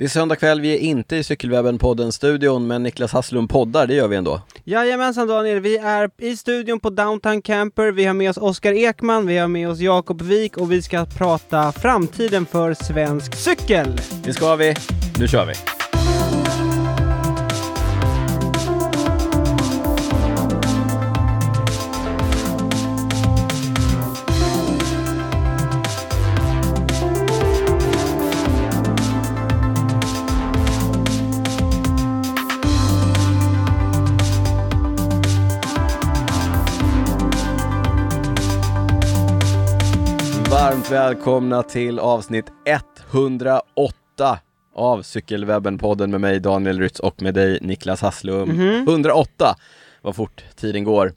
Det är söndag kväll, vi är inte i Cykelwebben-podden-studion, men Niklas Hasslum poddar, det gör vi ändå. Jajamensan Daniel, vi är i studion på Downtown Camper, vi har med oss Oskar Ekman, vi har med oss Jakob Wik och vi ska prata framtiden för svensk cykel. Det ska vi, nu kör vi! Varmt välkomna till avsnitt 108 av Cykelwebben-podden med mig Daniel Rytz och med dig Niklas Hasslum. 108! Vad fort tiden går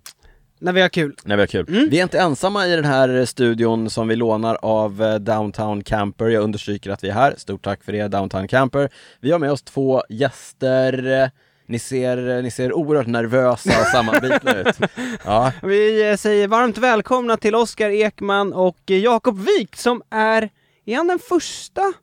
När vi har kul. när vi har kul. Vi är inte ensamma i den här studion som vi lånar av eh, Downtown Camper. Jag understryker att vi är här. Stort tack för det Downtown Camper. Vi har med oss två gäster. Ni ser, ni ser oerhört nervösa och sammanbitna ut. Ja, Vi eh, säger varmt välkomna till Oskar Ekman och Jakob Wik som är, är han den första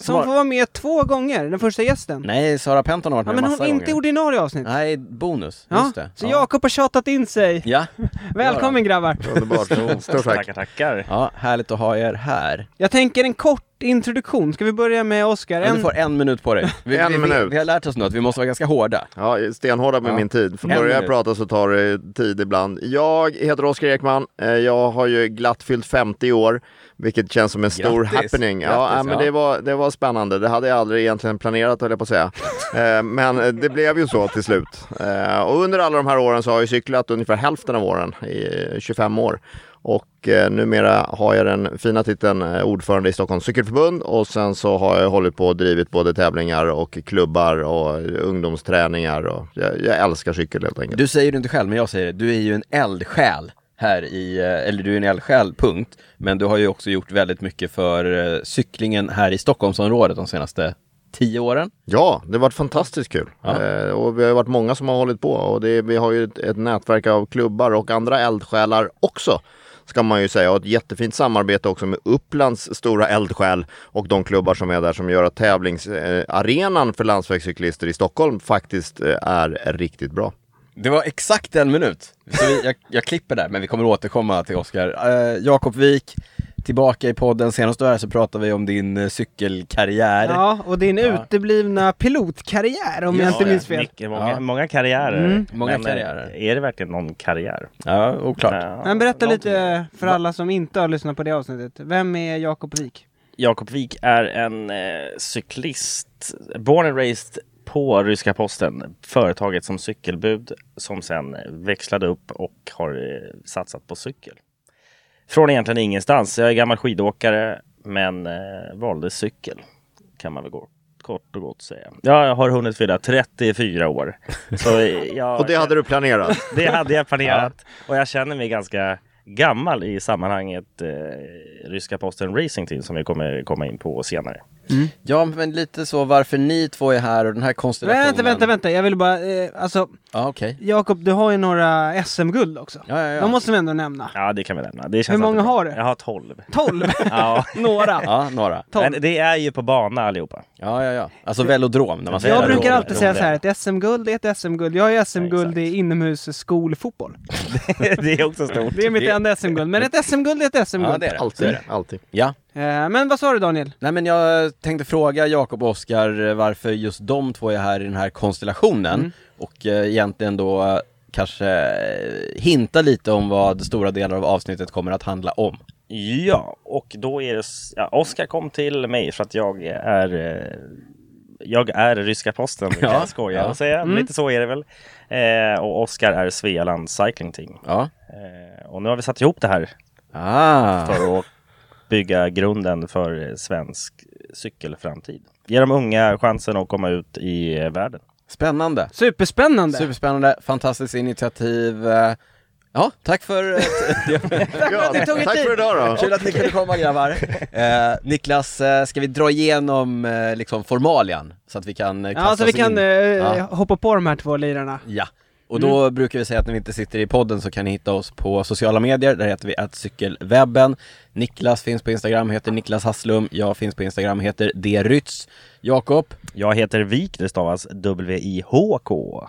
som Var- får vara med två gånger, den första gästen? nej, Sara Penton har varit Ja, med men massa hon är gånger. inte ordinarie avsnitt. Nej, bonus. Ja, Just det. så ja. Jakob har tjatat in sig. Ja. Välkommen grabbar! Underbart, stort tack. Tackar, tackar. ja, härligt att ha er här. Jag tänker en kort introduktion, ska vi börja med Oskar? Ja, du En... får en minut på dig. Vi, En vi, vi, minut. vi har lärt oss nu att vi måste vara ganska hårda. Ja, stenhårda med Ja. min tid. För En börjar jag prata så tar det tid ibland. Jag heter Oskar Ekman. Eh, Jag har ju glatt fyllt 50 år, vilket känns som en stor Grattis. happening. Grattis, ja, äh, men ja. Det, var, det var spännande. Det hade jag aldrig egentligen planerat, höll jag på att säga. Eh, Men eh, det blev ju så till slut. Eh, Och under alla de här åren så har jag cyklat ungefär hälften av åren, i 25 år. Och eh, numera har jag den fina titeln eh, ordförande i Stockholms cykelförbund och sen så har jag hållit på och drivit både tävlingar och klubbar och ungdomsträningar och jag, jag älskar cykel helt enkelt. Du säger det inte själv, men jag säger det. Du är ju en eldsjäl här i, eh, eller du är en eldsjäl, punkt. Men du har ju också gjort väldigt mycket för eh, cyklingen här i Stockholmsområdet de senaste tio åren. Ja, det har varit fantastiskt kul. Ja. Eh, och vi har varit många som har hållit på och det, vi har ju ett, ett nätverk av klubbar och andra eldsjälar också. Ska man ju säga och ett jättefint samarbete också med Upplands stora eldsjäl och de klubbar som är där som gör att tävlingsarenan för landsvägscyklister i Stockholm faktiskt eh, är riktigt bra. Det var exakt en minut. Så vi, jag, jag klipper där, men vi kommer återkomma till Oskar. Eh, Jakob Wik, tillbaka i podden. Senast du var här så pratade vi om din eh, cykelkarriär. Ja, och din Ja. uteblivna pilotkarriär om jag Just inte minns fel. Mycket, många, Ja. många karriärer. Mm. Många Men, eh, karriärer. Är det verkligen någon karriär? Ja, oklart. Ja, Men berätta någonting. lite för alla som inte har lyssnat på det avsnittet. Vem är Jakob Wik? Jakob Wik är en eh, cyklist, born and raised på Ryska Posten, företaget som cykelbud som sen växlade upp och har eh, satsat på cykel. Från egentligen ingenstans. Jag är gammal skidåkare men eh, valde cykel kan man väl gå kort och gott säga. Jag har hunnit fylla 34 år. Så jag, Och det hade du planerat? det hade jag planerat och jag känner mig ganska gammal i sammanhanget eh, Ryska Posten Racing Team som vi kommer komma in på senare. Ja, men lite så varför ni två är här och den här konstellationen. Vänta, vänta, vänta. Jag vill bara, eh, alltså Ja, okej. Jakob, du har ju några SM-guld också. Ja, ja, ja. De måste vi ändå nämna. Ja, det kan vi nämna. Det känns Hur många alltid bra. har du? Jag har 12. 12! Ja. några. Ja, några. 12. Men det är ju på bana allihopa. Ja, ja, ja. Alltså velodrom, när man säger Jag velodrom. brukar alltid säga så här, ett SM-guld är ett SM-guld. Jag har ju SM-guld Ja, i inomhusskolfotboll. det är också stort. Det är mitt enda SM-guld, men ett SM-guld är ett SM-guld. Ja, det är det. Alltid, det. alltid. Ja. Eh, Men vad sa du Daniel? Nej men jag tänkte fråga Jakob och Oskar eh, varför just de två är här i den här konstellationen Mm. och eh, egentligen då kanske hinta lite om vad stora delar av avsnittet kommer att handla om. Ja, och då är det... Ja, Oskar kom till mig för att jag är... Jag är ryska posten, brukar Ja, jag skoja ja. och säga. Mm. Lite så är det väl. Eh, och Oskar är Svealand Cycling Team. Ja. Eh, och nu har vi satt ihop det här Ah. för att bygga grunden för svensk cykelframtid. Ge de unga chansen att komma ut i världen. Spännande. Superspännande! Superspännande, fantastiskt initiativ. Eh, Ja, tack för... Ja, det tog tack tid. för idag då. Kul att ni kunde komma grabbar. Eh, Niklas, eh, ska vi dra igenom eh, liksom formalian? Så att vi kan eh, Ja, så vi kan eh, Ja. hoppa på de här två lirarna. Ja, och då Mm. brukar vi säga att när vi inte sitter i podden så kan ni hitta oss på sociala medier, där heter vi att cykelwebben. Niklas finns på Instagram, heter Niklas Hasslum. Jag finns på Instagram, heter Drytz. Jakob, Jag heter Vik, det stavas W-I-H-K.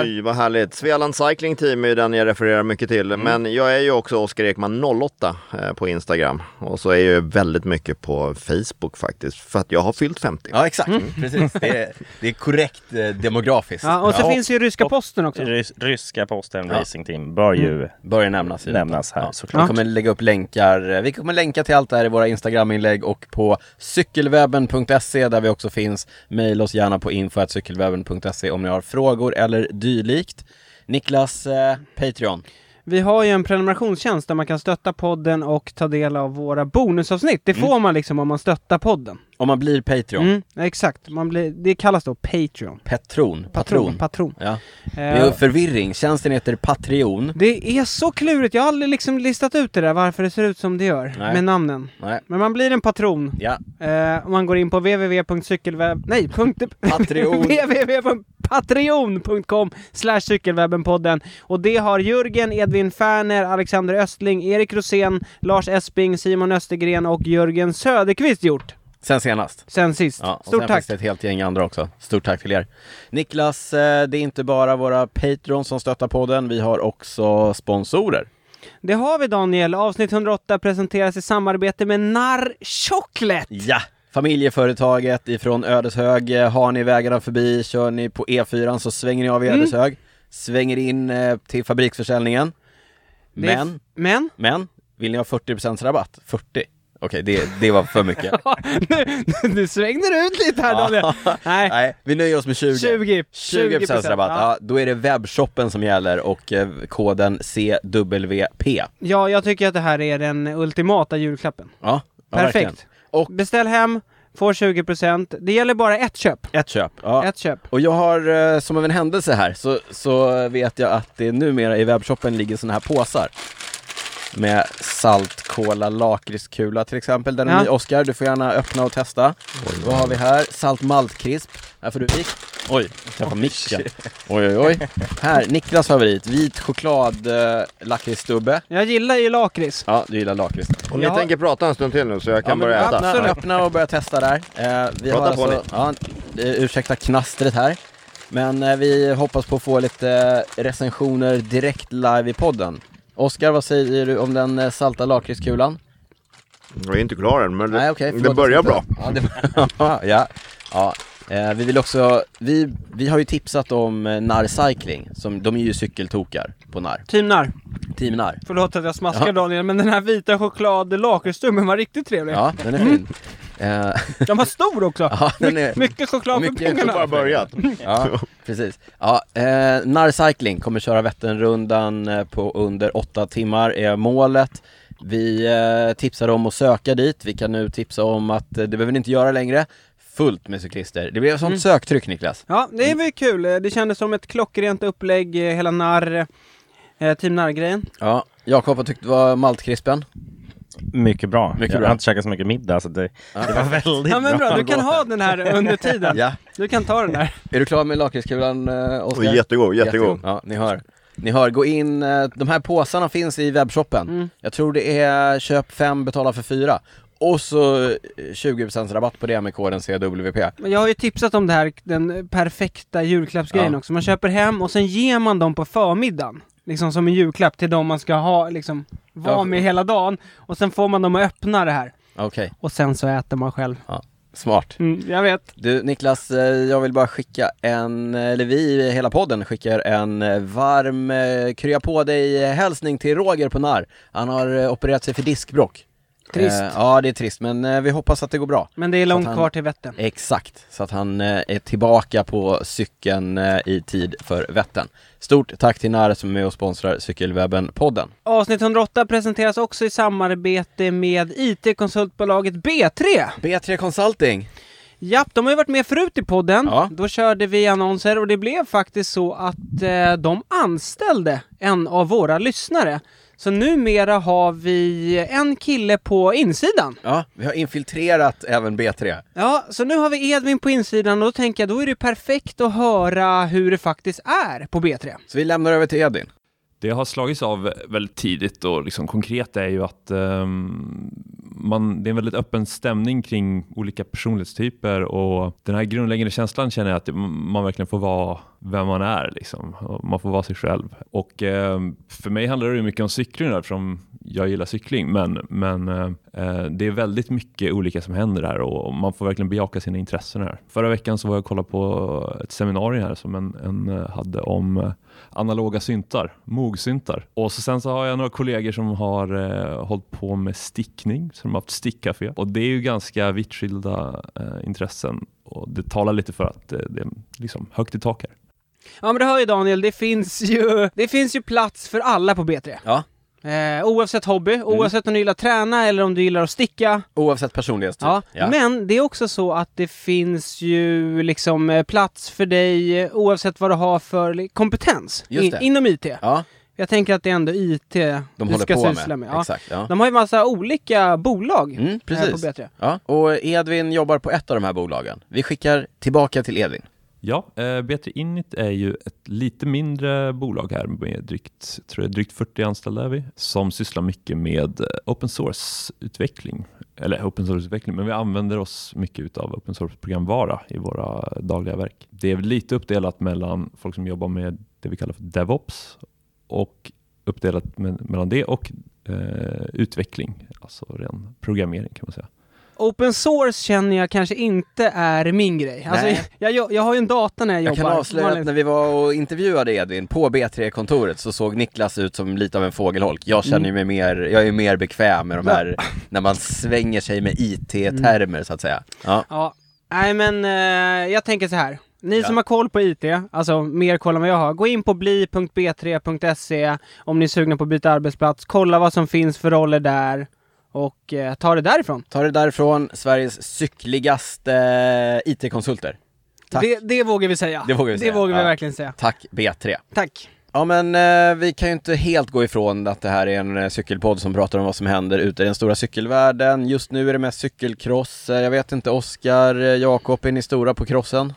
Oj, vad härligt. Svealand Cycling Team är ju den jag refererar mycket till. Mm. Men jag är ju också Oskar Ekman 08 eh, på Instagram. Och så är jag ju väldigt mycket på Facebook faktiskt. För att jag har fyllt 50. Ja exakt, precis. Det är, det är korrekt eh, demografiskt. Ja, och så Ja, finns ju ryska posten också. Rys- ryska posten Ja. Racing Team bör ju Börjar nämnas i detta. nämnas här Ja. såklart. Vi kommer lägga upp länkar, vi kommer länka till allt det här i våra Instagram-inlägg och på cykelwebben.se där vi också finns. Maila oss gärna på info.cykelwebben.se om ni har frågor eller dylikt. Niklas, eh, Patreon. Vi har ju en prenumerationstjänst där man kan stötta podden och ta del av våra bonusavsnitt. Det får man liksom om man stöttar podden. Om man blir Patreon. Mm, exakt, man blir, det kallas då Patreon. Patron. Patron. Patron. Ja. Det Eh, är förvirring. Tjänsten heter Patreon. det är så klurigt, jag har aldrig liksom listat ut det där varför det ser ut som det gör Nej. med namnen. Nej. Men man blir en patron Ja. eh, man går in på www.cykelwebb... Nej, punkt... Patreon. www.patreon.com slash cykelwebbenpodden Och det har Jörgen, Edvin Färner, Alexander Östling, Erik Rosén, Lars Esping, Simon Östergren och Jörgen Söderqvist gjort Sen senast. sen sist. Ja, och Stort sen tack! finns det ett helt gäng andra också. Stort tack till er. Niklas, eh, det är inte bara våra Patreon som stöttar podden. Vi har också sponsorer. Det har vi Daniel. Avsnitt 108 presenteras i samarbete med Narr Chocolate. Ja! Familjeföretaget ifrån Ödeshög. Eh, Har ni vägarna förbi, kör ni på E4 så svänger ni av i Mm. Ödeshög. Svänger in eh, till fabriksförsäljningen. Men, Men? men, vill ni ha 40% rabatt? 40? Okej, det, det var för mycket. nu, nu svängde du ut lite här Daniel. Nej, Nej, vi nöjer oss med 20. 20. 20% rabatt, Ja. ja. då är det webbshoppen som gäller och eh, koden CWP. ja, jag tycker att det här är den ultimata julklappen. Ja, ja Perfekt. verkligen. Och Beställ hem, får 20%. Det gäller bara ett köp. ett köp. Ja. Ett köp. Och jag har, eh, som av en händelse här, så, så vet jag att det numera i webbshoppen ligger såna här påsar. Med saltkola lakritskula till exempel. Den är Ja. ny. Oskar, du får gärna öppna och testa. Vad har vi här? Salt maltkrisp. Här får du vik. Oj, träffade micken. Oj oj oj. Här, Niklas favorit. Vit choklad eh, lakritsstubbe. Jag gillar ju lakrits. Ja, du gillar lakrits. Och ni Ja. tänker prata en stund till nu så jag kan Ja, börja äta. öppna, Absolut. öppna och börja testa där. Eh, vi Prata har på alltså, ja, ursäkta knastret här. Men eh, vi hoppas på att få lite eh, recensioner direkt live i podden. Oskar, vad säger du om den eh, salta lakritskulan? Jag är inte klar än men det, Nej, okej, det börjar bra. Ja, det, ja, ja. Eh, vi vill också, vi, vi har ju tipsat om eh, Narr Cycling, som, de är ju cykeltokar på Narr, Team Narr. Team Narr. Förlåt att jag smaskar Ja. Daniel, men den här vita choklad var riktigt trevlig. Ja, den är fin. Eh, Den var stor också. ja, den är, My- mycket choklad för mycket pengarna. Bara börjat. Ja, precis. Ja, eh, Narr Cycling kommer köra Vätternrundan eh, på under åtta timmar är målet. Vi eh, tipsar om att söka dit. Vi kan nu tipsa om att eh, det behöver ni inte göra längre. Fullt med cyklister. Det blev sånt Mm. söktryck Niklas. Ja, det är väl kul. Det kändes som ett klockrent upplägg, hela Narr, eh, Team Narr-grejen. Ja, Jakob, vad tyckte du var maltkrispen? Mycket bra. Mycket jag bra. har inte käkat så mycket middag så det, det var väldigt Ja men bra, du kan ha den här under tiden. Ja. Du kan ta den där. Är du klar med lakritskulan eh, Och Oskar? jättegod, jättegod. Ja, ni hör. Ni hör, gå in, eh, de här påsarna finns i webbshoppen. Mm. Jag tror det är köp fem, betala för fyra. Och så eh, 20% rabatt på det med koden CWP. Men jag har ju tipsat om det här, den perfekta julklappsgrejen Ja. också. Man köper hem och sen ger man dem på förmiddagen. Liksom som en julklapp till de man ska ha, liksom, vara med hela dagen. Och sen får man dem att öppna det här. Okej, Och sen så äter man själv. smart. Mm, jag vet. Du Niklas, eh, jag vill bara skicka en, eller vi, hela podden skickar en eh, varm eh, krya på dig hälsning till Roger på Narr. Han har eh, opererat sig för diskbråck. Trist. Eh, ja det är trist men eh, vi hoppas att det går bra. Men det är långt han- kvar till Vättern. Exakt, så att han eh, är tillbaka på cykeln eh, i tid för Vättern. Stort tack till Nare som är med och sponsrar Cykelwebben-podden. Avsnitt 108 presenteras också i samarbete med IT-konsultbolaget B3. B3 Consulting. Japp, de har ju varit med förut i podden. Ja. Då körde vi annonser och det blev faktiskt så att eh, de anställde en av våra lyssnare. Så numera har vi en kille på insidan. Ja, vi har infiltrerat även B3. Ja, så nu har vi Edvin på insidan och då tänker jag då är det perfekt att höra hur det faktiskt är på B3. Så vi lämnar över till Edin. Det har slagits av väldigt tidigt och liksom konkret är ju att um, man, det är en väldigt öppen stämning kring olika personlighetstyper och den här grundläggande känslan känner jag att man verkligen får vara vem man är. Liksom. Man får vara sig själv. Och um, för mig handlar det mycket om cykling där, eftersom jag gillar cykling, men, men eh, det är väldigt mycket olika som händer här och man får verkligen bejaka sina intressen här. Förra veckan så var jag och kollade på ett seminarium här som en, en eh, hade om eh, analoga syntar, Moog-syntar. Och så sen så har jag några kollegor som har eh, hållit på med stickning, som har haft stickcafé. Och det är ju ganska vitt skilda eh, intressen och det talar lite för att eh, det är liksom högt i tak här. Ja men det hör ju Daniel, det finns ju, det finns ju plats för alla på B3. Ja, Eh, oavsett hobby, oavsett om du gillar att träna eller om du gillar att sticka. oavsett personlighetstyp. Ja. Men det är också så att det finns ju liksom eh, plats för dig eh, oavsett vad du har för kompetens Just in, inom IT. Ja, Jag tänker att det är ändå IT de du ska på syssla med. med. Ja. Exakt, ja. De har ju massa olika bolag Mm, på precis. B3. Ja. Och Edvin jobbar på ett av de här bolagen. Vi skickar tillbaka till Edvin. Ja, eh, B3 Init är ju ett lite mindre bolag här med drygt, tror jag, drygt 40 anställda är vi, som sysslar mycket med eh, open source-utveckling. Eller open source-utveckling, men vi använder oss mycket av open source-programvara i våra dagliga verk. Det är lite uppdelat mellan folk som jobbar med det vi kallar för DevOps och uppdelat med, mellan det och eh, utveckling, alltså ren programmering kan man säga. Open source känner jag kanske inte är min grej. Alltså, Nej. jag, jag, jag har ju en data när jag, Jag jobbar. kan avslöja att när vi var och intervjuade Edvin på B3-kontoret så såg Niklas ut som lite av en fågelholk. Jag känner ju mig mer, jag är mer bekväm med de här, när man svänger sig med IT-termer så att säga. Ja, Ja, nej men eh, jag tänker så här. Ni Ja. som har koll på IT, alltså mer koll än vad jag har, gå in på bli.b3.se om ni är sugna på att byta arbetsplats, kolla vad som finns för roller där och eh, ta det därifrån. ta det därifrån, Sveriges cykligaste eh, IT-konsulter. Tack. Det, det vågar vi säga. Det vågar vi säga. Det vågar vi Ja. verkligen säga. Tack B3. Tack. Ja men eh, vi kan ju inte helt gå ifrån att det här är en eh, cykelpodd som pratar om vad som händer ute i den stora cykelvärlden. Just nu är det mest cykelcross. Eh, Jag vet inte, Oskar, eh, Jakob, är ni stora på crossen?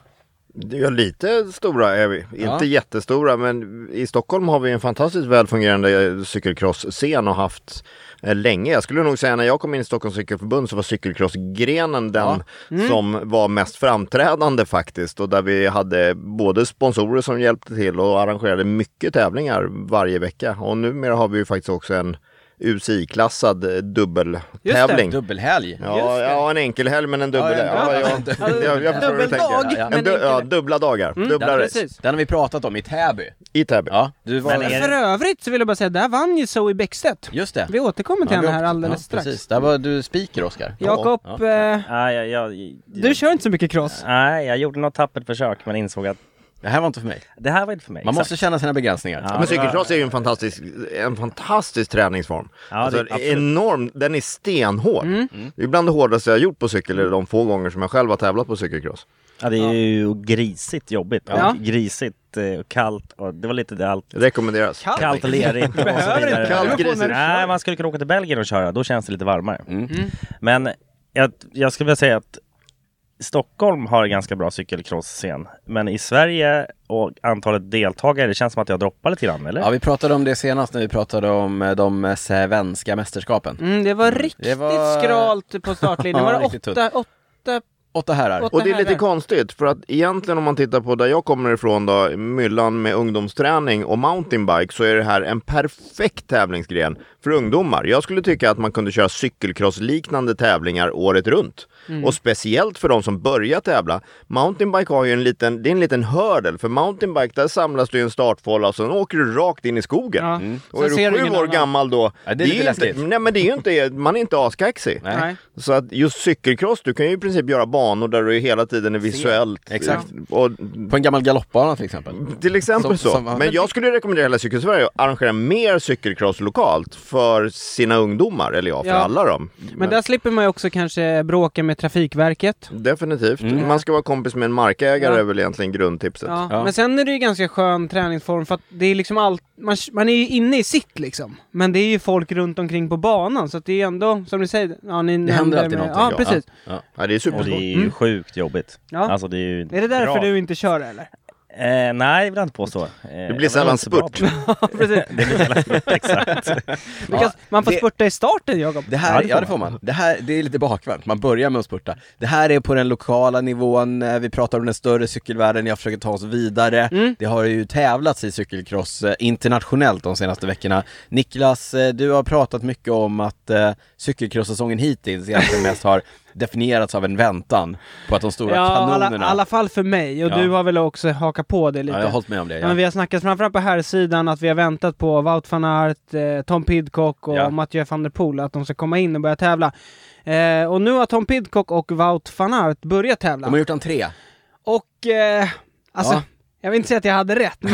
Ja, lite stora är vi. Ja. Inte jättestora, men i Stockholm har vi en fantastiskt välfungerande cykelcross-scen och haft länge. Jag skulle nog säga när jag kom in i Stockholms cykelförbund så var cykelcrossgrenen den som var mest framträdande faktiskt och där vi hade både sponsorer som hjälpte till och arrangerade mycket tävlingar varje vecka. Och numera har vi ju faktiskt också en UCI-klassad eh, dubbeltävling. Dubbelhelg. Just Ja, det. ja, en enkelhelg men en dubbel... Ja, Ja, en ja, dubbel- jag, förstår hur du tänker. ja. En du, ja, enkel- dubbla dagar, dubbla Ja, race Precis. Den har vi pratat om i Täby. i Täby. Ja, du var Men För övrigt så vill jag bara säga, där vann ju Zoe Bäckstedt. Just det. Vi återkommer till Ja, henne här alldeles ja, strax. Precis, där var du speaker Oskar. Jakob, Ja. eh, Nej, jag, jag, du kör inte så mycket cross. Nej, jag gjorde något tappert försök men insåg att Det här var inte för mig. det här var inte för mig. Man Exakt. måste känna sina begränsningar. Ja, Men cykelcross är ju en fantastisk, en fantastisk träningsform. Ja, alltså, det- enorm, den är stenhård. Mm. Det är bland det hårdaste jag har gjort på cykel, eller de få gånger som jag själv har tävlat på cykelcross. Ja, det är ju grisigt jobbigt. Ja. Och grisigt eh, och kallt och det var lite det allt. Rekommenderas. Kallt. Kallt och lerigt och så behöver inte Kallt grisigt. Nej, man skulle kunna åka till Belgien och köra, då känns det lite varmare. Mm. Men jag, jag skulle vilja säga att Stockholm har en ganska bra cykelcross-scen. Men i Sverige och antalet deltagare, det känns som att jag droppar lite grann, eller? Ja, vi pratade om det senast när vi pratade om eh, de eh, svenska mästerskapen. Mm, det var riktigt Det var- skralt på startlinjen. Var det åtta, åtta, Åtta herrar. Åtta Och det är lite herrar. konstigt för att egentligen om man tittar på där jag kommer ifrån då, myllan med ungdomsträning och mountainbike så är det här en perfekt tävlingsgren för ungdomar. Jag skulle tycka att man kunde köra cykelcross-liknande tävlingar året runt. Mm. Och speciellt för de som börjar tävla. Mountainbike har ju en liten, det är en liten hördel. För mountainbike där samlas du i en startfålla och sen åker du rakt in i skogen. Ja. Och Sen är du sju år annan. gammal då, Ja, det är ju inte, nej men det är ju inte, man är inte askaxig. Nej. Så att just cykelcross, du kan ju i princip göra banor där du hela tiden är visuellt. Exakt. Och, På en gammal galoppbana till exempel. till exempel Som- så. som- Men jag skulle rekommendera hela Cykelsverige att arrangera mer cykelcross lokalt för sina ungdomar, eller ja, för Ja. alla dem. Men där slipper man ju också kanske bråka med Trafikverket. Definitivt. Mm. Man ska vara kompis med en markägare Ja. är väl egentligen grundtipset. Ja. Ja. Men sen är det ju ganska skön träningsform för att det är liksom allt, man, man är ju inne i sitt liksom. Men det är ju folk runt omkring på banan så att det är ändå, som ni säger, ja ni Det händer alltid med, någonting. Ja, precis. Ja. Ja, det är superskoj. Ju Mm. sjukt jobbigt. Ja. Alltså det är ju Är det därför bra. du inte kör eller? Eh, nej, det vill jag inte påstå. Eh, Det blir sällan spurt. Precis. det blir sällan spurt, exakt. Kan, man får det- spurta i starten Jakob. Det här, Ja, det får ja det får man. Det här, det är lite bakvänt, man börjar med att spurta. Det här är på den lokala nivån, eh, vi pratar om den större cykelvärlden, jag försöker ta oss vidare. Mm. Det har ju tävlats i cykelcross eh, internationellt de senaste veckorna. Niklas, eh, du har pratat mycket om att eh, cykelcross-säsongen hittills egentligen mest har definierats av en väntan på att de stora Ja, kanonerna... alla fall för mig, och Ja. du har väl också hakat på det lite. Ja, jag har hållit med om det. Ja. Ja. Men vi har snackat framförallt på här sidan att vi har väntat på Wout van Aert, eh, Tom Pidcock och Ja. Mathieu van der Poel, att de ska komma in och börja tävla. Eh, och nu har Tom Pidcock och Wout van Aert börjat tävla. De har gjort entré. Och, eh, alltså, Ja. jag vill inte säga att jag hade rätt, men,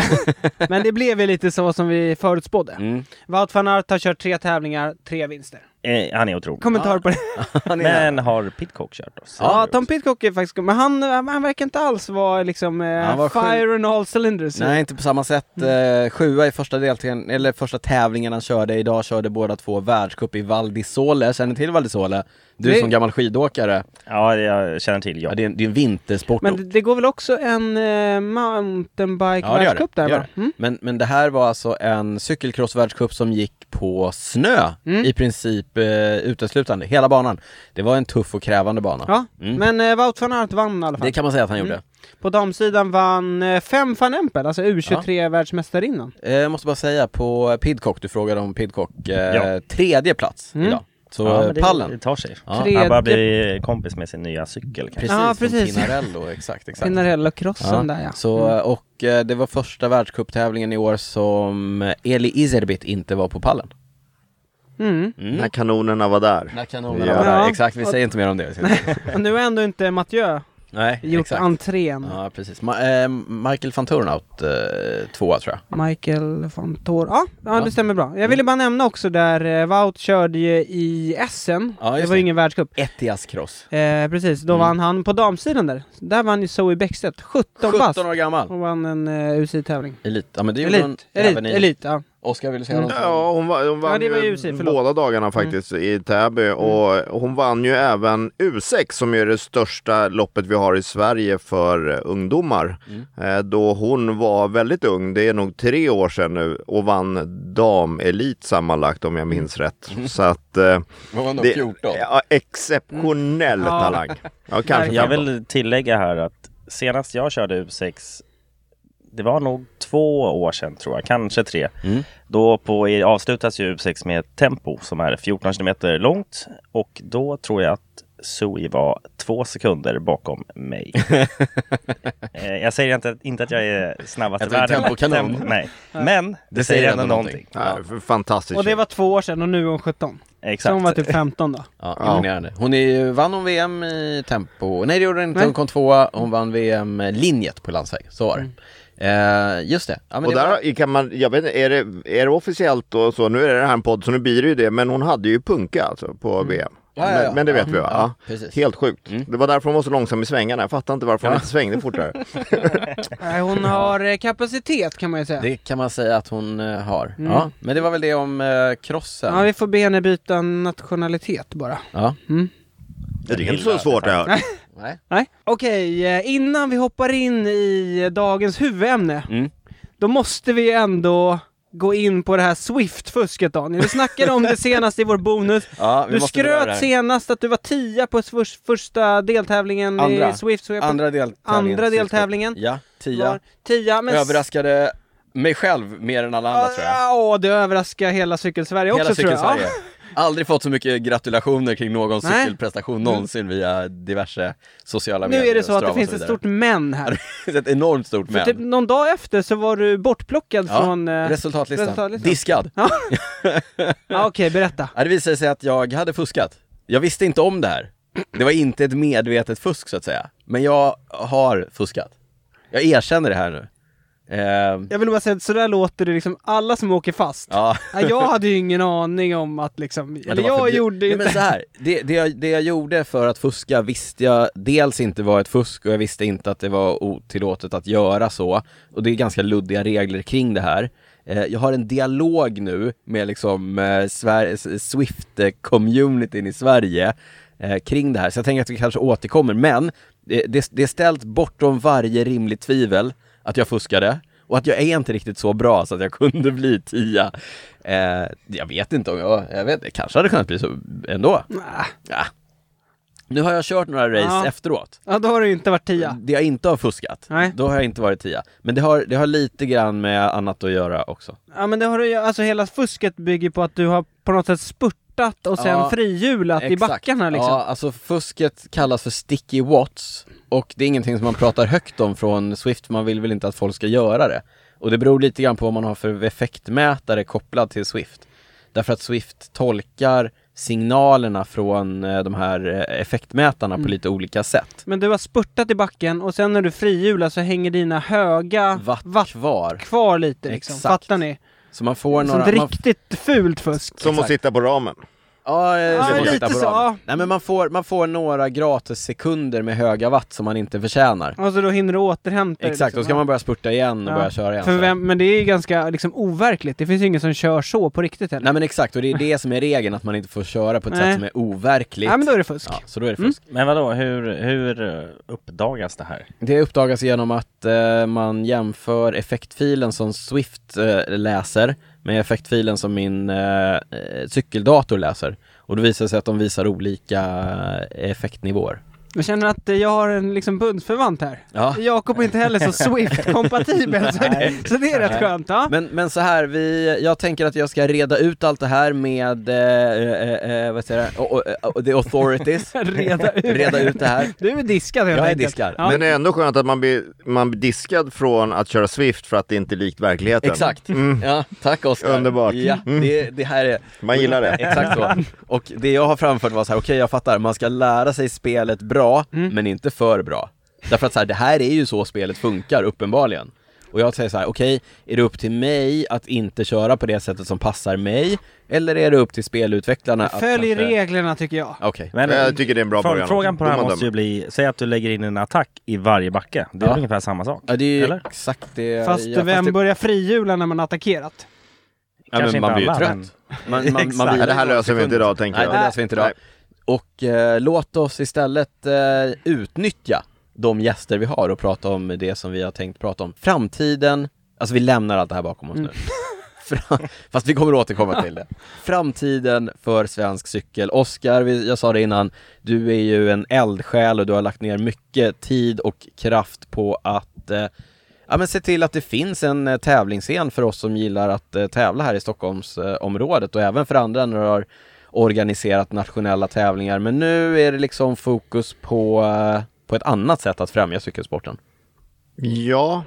men det blev ju lite så som vi förutspådde. Mm. Wout van Aert har kört tre tävlingar, tre vinster. Eh, han är otrolig. Kommentar på det? Men har Pitcock kört oss? Ja, Tom Pidcock är faktiskt men han, han verkar inte alls vara liksom eh, Han var fire and all cylinders. Nej, inte på samma sätt. Mm. Eh, sjua i första, deltävlingen, eller första tävlingen han körde. Idag körde båda två världscup i Val di Sole. Känner till Val di Sole? Du Det- som gammal skidåkare. Ja, jag känner till. Ja. Ja, det, är en, det är en vintersport. Men det, det går väl också en eh, mountainbike Ja, världscup där va? Mm. Men, men det här var alltså en cykelcrossvärldscup som gick på snö Mm. i princip eh, uteslutande, hela banan. Det var en tuff och krävande bana. Ja, Mm. men eh, Wout van Aert vann i alla fall. Det kan man säga att han Mm. gjorde. På damsidan vann eh, fem van Empel, alltså U23-världsmästarinnan. Eh, jag måste bara säga på Pidcock, du frågade om Pidcock, eh, Ja. tredje plats Mm. idag. Så ja, det, pallen. Det tar sig. Ja. Tre- Han bara blir kompis med sin nya cykel kanske. Precis, Ja, som precis. Pinarello, exakt, exakt. Pinarello-crossen där ja. Så, Mm. och eh, det var första världscuptävlingen i år som Eli Iserbit inte var på pallen. Mm. När kanonerna var där. När kanonerna Ja. var där, exakt, vi säger inte mer om det. Och nu har ändå inte Mathieu Nej, gjort exakt. entrén. Ja, precis. Ma- eh, Michael van Turnhout, eh, tvåa tror jag. Michael van Tor. Ja, ja, det stämmer bra. Jag ville bara nämna också där eh, Wout körde ju i Essen. Ja, det var det. ju ingen världscup. Etias cross. Eh, precis, då Mm. vann han på damsidan där. Där vann ju Zoe Bäckstedt, 17 bast. 17 år gammal. Och vann en uh, UCI-tävling. Elit. Ja men det gjorde hon Elit, elit, även i... elit, ja. Oskar, vill du säga Mm. något? Ja, hon, var, hon vann Ja, det var ju UC, båda dagarna faktiskt i Täby och hon vann ju även U6 som är det största loppet vi har i Sverige för eh, ungdomar. Eh, Då hon var väldigt ung, det är nog tre år sedan nu och vann damelit sammanlagt om jag minns rätt. Så att eh, Hon var nog det, 14. ja, exceptionell Ja. talang. Ja, kanske Jag 15. vill tillägga här att senast jag körde U6 det var nog två år sedan tror jag, kanske tre. Mm. Då på, avslutas ju U6 med ett tempo som är 14 kilometer långt och då tror jag att Zoe var två sekunder bakom mig. Eh, jag säger inte, inte att jag är snabbast i världen. Tempo- Nej, men det, säger ändå någonting. Ja, fantastiskt. Och det var två år sedan och nu är hon 17. Så Exakt. hon var typ 15 då. Ja, Ja. imponerande. Hon är, ju- vann hon VM i tempo? Nej det gjorde hon inte, Nej. hon kom tvåa. Hon vann VM linjet på landsväg, så var det. Eh, just det. Ja, men och det var... där kan man, jag vet inte, är det, är det officiellt och så, nu är det här en podd så nu blir det ju det, men hon hade ju punka alltså på VM. Mm. Ja, ja, ja. Men, men det vet vi va? Ja, Ja. precis. Helt sjukt. Mm. Det var därför hon var så långsam i svängarna, jag fattar inte varför hon inte svängde fortare. Nej, hon har eh, kapacitet kan man ju säga. Det kan man säga att hon eh, har. Mm. Ja, men det var väl det om eh. Ja, vi får be henne byta nationalitet bara. Ja. Mm. Det är inte så svårt det här. Nej. Nej. Okej, eh, innan vi hoppar in i dagens huvudämne, Mm. då måste vi ändå gå in på det här Swift-fusket Daniel. Vi snackade om det senast i vår bonus. Ja, Du skröt senast att du var tia på för, första deltävlingen Andra. i Swift. Jag Andra deltävlingen. Andra deltävlingen. Ja, tia. var tia, men... Överraskade mig själv mer än alla andra tror jag. Ja, det överraskar hela Cykelsverige också Hela tror jag. Cykelsverige. Aldrig fått så mycket gratulationer kring någon Nej. cykelprestation någonsin via diverse sociala Ja. medier. Nu är det så att det finns ett stort men här. ett enormt stort men. typ någon dag efter så var du bortplockad Ja, från... eh, resultatlistan. resultatlistan. Diskad. Ja, okej, berätta. Ja, det visade sig att jag hade fuskat. Jag visste inte om det här. Det var inte ett medvetet fusk så att säga. Men jag har fuskat. Jag erkänner det här nu. Ehm, Jag vill bara säga att sådär låter det liksom alla som åker fast. ja. Ja, jag hade ju ingen aning om att liksom, eller jag förbjud- gjorde Nej, inte... men så här, det, det, jag, det jag gjorde för att fuska visste jag dels inte var ett fusk och jag visste inte att det var otillåtet att göra så. Och det är ganska luddiga regler kring det här. Eh, jag har en dialog nu med liksom eh, Swift-communityn i Sverige eh, kring det här, så jag tänker att vi kanske återkommer. Men det, det, det är ställt bortom varje rimligt tvivel att jag fuskade och att jag är inte riktigt så bra så att jag kunde bli tia. Eh, jag vet inte om jag, jag vet, det kanske hade kunnat bli så ändå. Nä. Ja. Nu har jag kört några race Ja. efteråt. Ja, då har du inte varit tia. Det jag inte har fuskat, Nej. då har jag inte varit tia. Men det har, det har lite grann med annat att göra också. Ja men det har du alltså hela fusket bygger på att du har på något sätt spurtat och sen Ja, frihjulat i backarna liksom. Ja, alltså fusket kallas för sticky watts och det är ingenting som man pratar högt om från Swift, man vill väl inte att folk ska göra det. Och det beror lite grann på vad man har för effektmätare kopplad till Swift. Därför att Swift tolkar signalerna från eh, de här eh, effektmätarna Mm. på lite olika sätt. Men du har spurtat i backen och sen när du frihjular så hänger dina höga Watt, watt kvar. kvar lite liksom. Exakt. Fattar ni? Så man får Sånt några... Man, riktigt fult fusk. Som att sitta på ramen. Ja, eh, Ja, lite så, ja. Nej men man får, man får några gratis sekunder med höga watt som man inte förtjänar. Och så då hinner du återhämta dig, Exakt, liksom. då ska man börja spurta igen och Ja. börja köra igen. Vem, men det är ju ganska liksom overkligt. Det finns ju ingen som kör så på riktigt heller. Nej men exakt, och det är det som är regeln, att man inte får köra på ett Nej. sätt som är overkligt. Nej men då är det fusk. Ja, så då är det Mm. fusk. Men vadå, hur, hur eh, uppdagas det här? Det uppdagas genom att eh, man jämför effektfilen som Swift eh, läser med effektfilen som min eh, eh cykeldator läser. Och då visar det sig att de visar olika eh, effektnivåer. Jag känner att eh, jag har en liksom bundsförvant här. Ja. Jakob är inte heller så Swift-kompatibel, så, det, så det är rätt skönt. Ja. Men, men så här, vi, jag tänker att jag ska reda ut allt det här med, eh, eh, eh, vad säger jag, och, och the authorities. Reda ut. reda ut det här. Du är diskad helt Jag är diskad. Ja. Men det är ändå skönt att man blir, man blir diskad från att köra Swift för att det inte är likt verkligheten. Exakt. Mm. Ja, tack Oskar. Underbart. Ja, Mm. det, det här är Man gillar det. Exakt så. Och det jag har framfört var så här, okej jag fattar, man ska lära sig spelet bra, Mm. men inte för bra. Därför att så här, det här är ju så spelet funkar uppenbarligen. Och jag säger så här, okej, är det upp till mig att inte köra på det sättet som passar mig? Eller är det upp till spelutvecklarna att Följ kanske... reglerna tycker jag. Okej. Men, Jag tycker det är en bra början. Frågan på det här måste ju bli, säg att du lägger in en attack i varje backe. Det är Ja. ungefär samma sak. Ja, det är ju Eller? exakt det. Fast ja, vem det, börjar frihjula när man attackerat? ja, Kanske men man inte blir ju trött. men- Man, man, man Nej, det här löser vi inte idag, tänker Nej, jag. det löser vi inte idag. Nej. Och eh, låt oss istället eh, utnyttja de gäster vi har och prata om det som vi har tänkt prata om. Framtiden, alltså vi lämnar allt det här bakom oss nu. Fra- Fast vi kommer återkomma till det. Framtiden för svensk cykel. Oskar, jag sa det innan, du är ju en eldsjäl och du har lagt ner mycket tid och kraft på att eh, Ja men se till att det finns en eh, tävlingsscen för oss som gillar att eh, tävla här i Stockholmsområdet eh, och även för andra när du har organiserat nationella tävlingar. Men nu är det liksom fokus på, eh, på ett annat sätt att främja cykelsporten. Ja,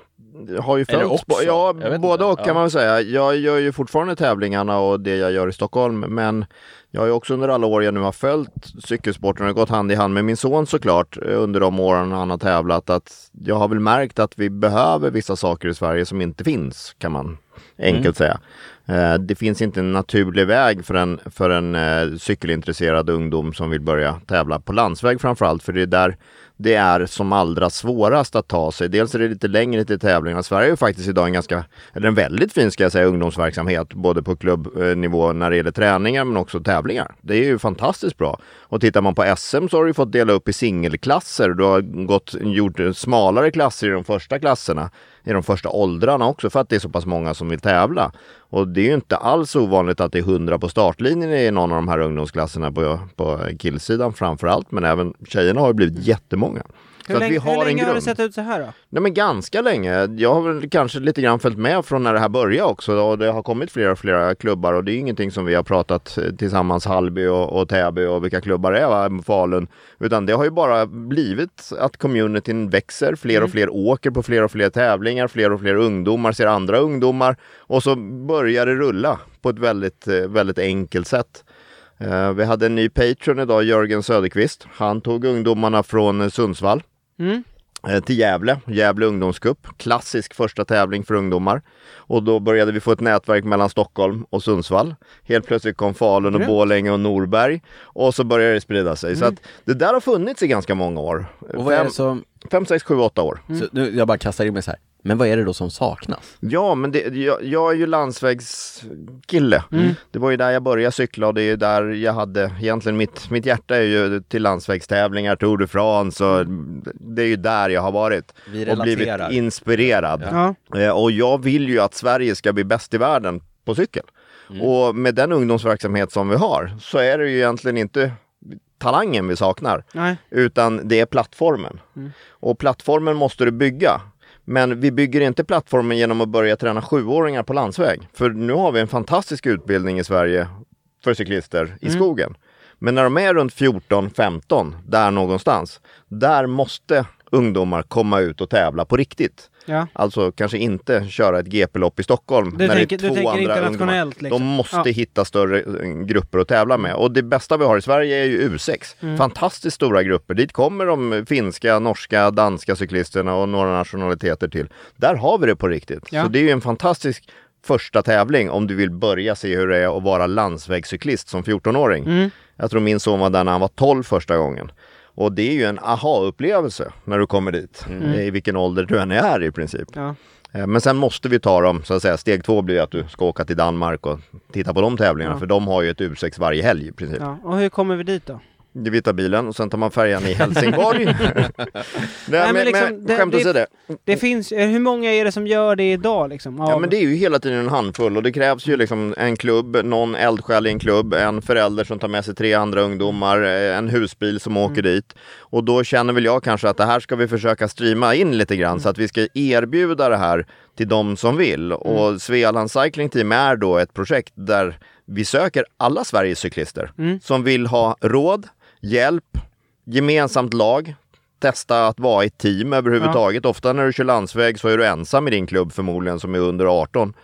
har ju följt. också. Ja, både och kan Ja. man väl säga. Jag gör ju fortfarande tävlingarna och det jag gör i Stockholm, men jag har ju också under alla år jag nu har följt cykelsporten och gått hand i hand med min son såklart eh, under de åren han har tävlat att jag har väl märkt att vi behöver vissa saker i Sverige som inte finns, kan man enkelt säga. Eh, Det finns inte en naturlig väg för en, för en eh, cykelintresserad ungdom som vill börja tävla på landsväg framförallt, för det är där det är som allra svårast att ta sig. Dels är det lite längre till tävlingarna. Sverige är ju faktiskt idag en ganska, eller en väldigt fin ska jag säga, ungdomsverksamhet både på klubbnivå när det gäller träningar men också tävlingar. Det är ju fantastiskt bra. Och tittar man på SM så har du fått dela upp i singelklasser. Du har gått, gjort smalare klasser i de första klasserna, i de första åldrarna också för att det är så pass många som vill tävla. Och det är ju inte alls ovanligt att det är 100 på startlinjen i någon av de här ungdomsklasserna på, på killsidan framför allt. Men även tjejerna har ju blivit jättemånga. Hur länge, vi har hur länge en har det sett ut så här då? Nej men ganska länge. Jag har väl kanske lite grann följt med från när det här började också och det har kommit flera och flera klubbar och det är ingenting som vi har pratat eh, tillsammans Hallby och, och Täby och vilka klubbar det är va, Falun. Utan det har ju bara blivit att communityn växer, fler och fler åker på fler och fler tävlingar, fler och fler ungdomar ser andra ungdomar och så börjar det rulla på ett väldigt, eh, väldigt enkelt sätt. Eh, Vi hade en ny patron idag, Jörgen Söderqvist. Han tog ungdomarna från Sundsvall Mm. eh, till Gävle, Gävle ungdomscup. Klassisk första tävling för ungdomar. Och då började vi få ett nätverk mellan Stockholm och Sundsvall. Helt plötsligt kom Falun och. Borlänge och Norberg. Och så började det sprida sig. Så att det där har funnits i ganska många år. Och vad är det som, 5, 6, 7, 8 år. Så nu, jag bara kastar in mig så här. Men vad är det då som saknas? Ja, men det, jag, jag är ju landsvägskille. Det var ju där jag började cykla och det är ju där jag hade egentligen mitt, mitt hjärta är ju till landsvägstävlingar, Tour de France och det är ju där jag har varit. Och blivit inspirerad. Ja. Eh, Och jag vill ju att Sverige ska bli bäst i världen på cykel. Och med den ungdomsverksamhet som vi har så är det ju egentligen inte talangen vi saknar. Nej. Utan det är plattformen. Och plattformen måste du bygga. Men vi bygger inte plattformen genom att börja träna sjuåringar på landsväg. För nu har vi en fantastisk utbildning i Sverige för cyklister i skogen. Men när de är runt 14-15, där någonstans, där måste ungdomar komma ut och tävla på riktigt. Ja. Alltså kanske inte köra ett GP-lopp i Stockholm. Du när tänker- det är två andra ungdomar. liksom. De måste Ja. hitta större eh, grupper att tävla med. Och det bästa vi har i Sverige är ju U6. Mm. Fantastiskt stora grupper. Dit kommer de finska, norska, danska cyklisterna och några nationaliteter till. Där har vi det på riktigt. Ja. Så det är ju en fantastisk första tävling om du vill börja se hur det är att vara landsvägscyklist som 14-åring. Mm. Jag tror min son var där när han var 12 första gången. Och det är ju en aha-upplevelse när du kommer dit. I vilken ålder du än är i princip. Ja. Eh, Men sen måste vi ta dem, så att säga. Steg två blir att du ska åka till Danmark och titta på de tävlingarna. Ja. För de har ju ett U6 varje helg i princip. ja. Och hur kommer vi dit då? Vi tar bilen och sen tar man färjan i Helsingborg. Nej, men men, liksom, men det- skämt det- åsido. Det finns, eh, hur många är det som gör det idag liksom? Ja Av- men det är ju hela tiden en handfull och det krävs ju liksom en klubb, någon eldsjäl i en klubb, en förälder som tar med sig tre andra ungdomar, eh, en husbil som åker dit. Och då känner väl jag kanske att det här ska vi försöka streama in lite grann så att vi ska erbjuda det här till de som vill. Och Svealand Cycling Team är då ett projekt där vi söker alla Sveriges cyklister som vill ha råd, hjälp, gemensamt lag, testa att vara i team överhuvudtaget. Ofta när du kör landsväg så är du ensam i din klubb förmodligen som är under 18.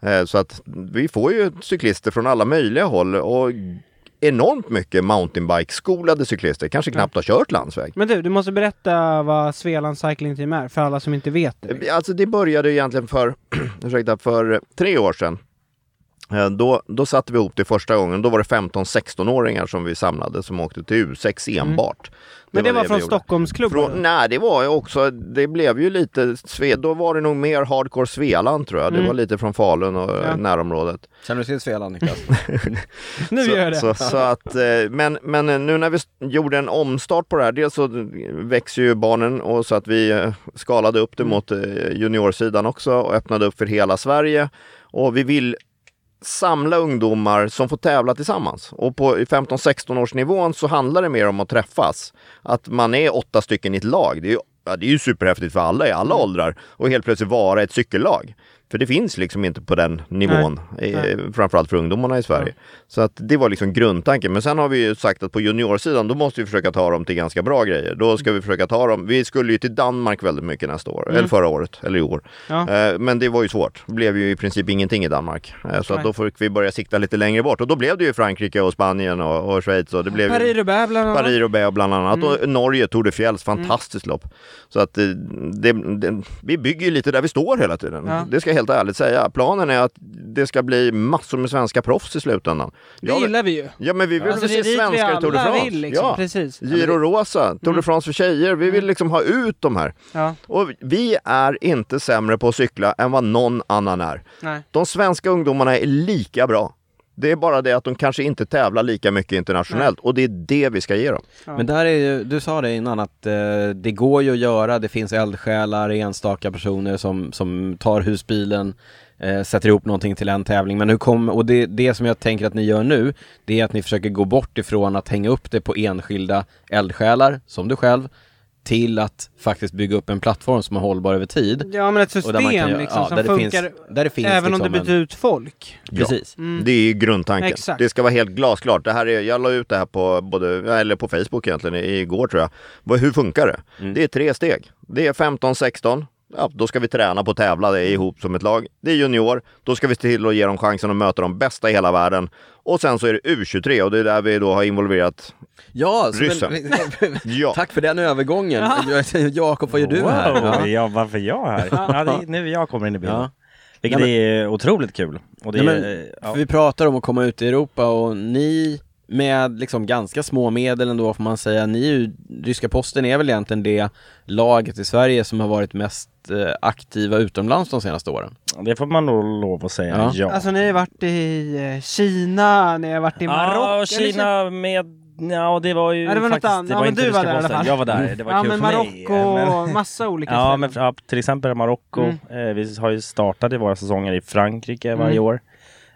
Eh, Så att vi får ju cyklister från alla möjliga håll och enormt mycket mountainbike-skolade cyklister, kanske knappt har kört landsväg. Men du, du måste berätta vad Svealand Cycling Team är, för alla som inte vet det. Alltså det började egentligen för, ursäkta, för tre år sedan. Eh, Då, då satte vi ihop det första gången. Då var det 15-16-åringar som vi samlade som åkte till U6 enbart. Men det, var vi från gjorde. Stockholmsklubben? Från, nej, det var ju också, det blev ju lite, då var det nog mer hardcore Svealand tror jag. Det Mm. var lite från Falun och Ja. närområdet. Känner du till Svealand Niklas? Nu så, gör jag det. Så, så att, eh, men, men nu när vi gjorde en omstart på det här, dels så växer ju barnen och så att vi eh, skalade upp Mm. det mot eh, juniorsidan också och öppnade upp för hela Sverige. Och vi vill samla ungdomar som får tävla tillsammans. Och på 15-16 års nivån så handlar det mer om att träffas. Att man är åtta stycken i ett lag. Det är ju, ja, det är ju superhäftigt för alla i alla åldrar och helt plötsligt vara ett cykellag. För det finns liksom inte på den nivån, Nej. eh, framförallt för ungdomarna i Sverige. Så att det var liksom grundtanken. Men sen har vi ju sagt att på juniorsidan, då måste vi försöka ta dem till ganska bra grejer. Då ska vi försöka ta dem, vi skulle ju till Danmark väldigt mycket nästa år, eller förra året, eller i år. Ja. Eh, Men det var ju svårt. Det blev ju i princip ingenting i Danmark. Eh, Så att Nej. då fick vi börja sikta lite längre bort. Och då blev det ju Frankrike och Spanien och, och Schweiz. Och det blev Paris-Roubaix bland annat. Paris-Roubaix bland annat Mm. och Norge, Tour de Fjälls, fantastiskt lopp. Så att det, det, vi bygger ju lite där vi står hela tiden. Ja. Det ska helt ärligt säga. Planen är att det ska bli massor med svenska proffs i slutändan. Det Jag gillar vi ju. Ja men vi vill Alltså, se svenskar i Tour de France. vill liksom. ja. Precis. Giro Rosa, Tour de France för tjejer. Vi vill liksom ha ut de här. Ja. Och vi är inte sämre på att cykla än vad någon annan är. Nej. De svenska ungdomarna är lika bra. Det är bara det att de kanske inte tävlar lika mycket internationellt och det är det vi ska ge dem. Ja. Men där är ju, du sa det innan att eh, det går ju att göra, det finns eldsjälar, enstaka personer som, som tar husbilen, eh, sätter ihop någonting till en tävling. Men hur kom, och det, det som jag tänker att ni gör nu, det är att ni försöker gå bort ifrån att hänga upp det på enskilda eldsjälar, som du själv, till att faktiskt bygga upp en plattform som är hållbar över tid. Ja men ett Och system där man kan liksom ja, som där det funkar finns- där finns även om det liksom byter ut folk. Precis. Mm. Det är ju grundtanken. Exakt. Det ska vara helt glasklart. Det här är, jag la ut det här på, både, eller på Facebook egentligen i- igår tror jag. Hur funkar det? Mm. Det är tre steg. Det är 15-16. Ja, då ska vi träna på att tävla det är ihop som ett lag. Det är junior. Då ska vi se till att ge dem chansen att möta de bästa i hela världen. Och sen så är det U23 och det är där vi då har involverat Ja, Ryssen. men, Ja. tack för den övergången. Jakob, vad gör du här? Wow, Ja. ja. varför är jag här? Ja, det är nu jag kommer in i bilden. Ja. Vilket Nej, är otroligt kul. Och det Nej, är, men, ja. För vi pratar om att komma ut i Europa och ni med liksom ganska små medel ändå får man säga. Ni är ju, Ryska Posten är väl egentligen det laget i Sverige som har varit mest eh, aktiva utomlands de senaste åren. Det får man nog lov att säga, Ja. ja. Alltså ni har varit i eh, Kina, ni har varit i Marocko. Ja, eller Kina med... Ja, det var ju Ja, det var något faktiskt... annat. Det Ja, var men inte du var där i alla fall. Jag var där, det var Ja kul men för Marocko mig. och massa olika Ja, ställen. men ja, till exempel Marocko. Mm. Eh, vi har ju startat i våra säsonger i Frankrike Mm. varje år.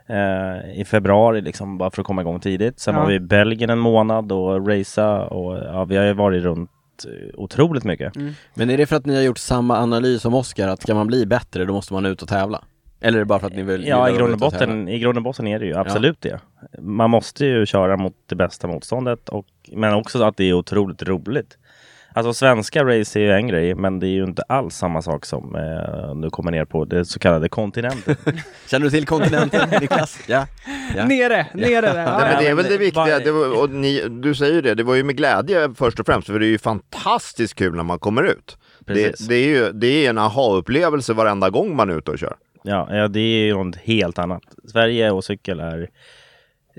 Eh, I februari liksom, bara för att komma igång tidigt. Sen Ja. var vi i Belgien en månad och racea och ja, vi har ju varit runt eh, otroligt mycket. Men är det för att ni har gjort samma analys som Oscar, att ska man bli bättre då måste man ut och tävla? Eller är det bara för att ni vill Ja, i grund, och botten, i grund och botten är det ju absolut det. Man måste ju köra mot det bästa motståndet, och, men också att det är otroligt roligt. Alltså svenska race är ju en grej, men det är ju inte alls samma sak som eh, nu kommer ner på det så kallade kontinenten. Känner du till kontinenten, Niklas? Ja. ja. Nere, nere där. Nej, Ja, men det är väl det viktiga, det var, och ni, du säger ju det, det var ju med glädje först och främst, för det är ju fantastiskt kul när man kommer ut. Det, Precis. det är ju det är en aha-upplevelse varenda gång man är ute och kör. Ja, ja, det är ju något helt annat. Sverige och cykel är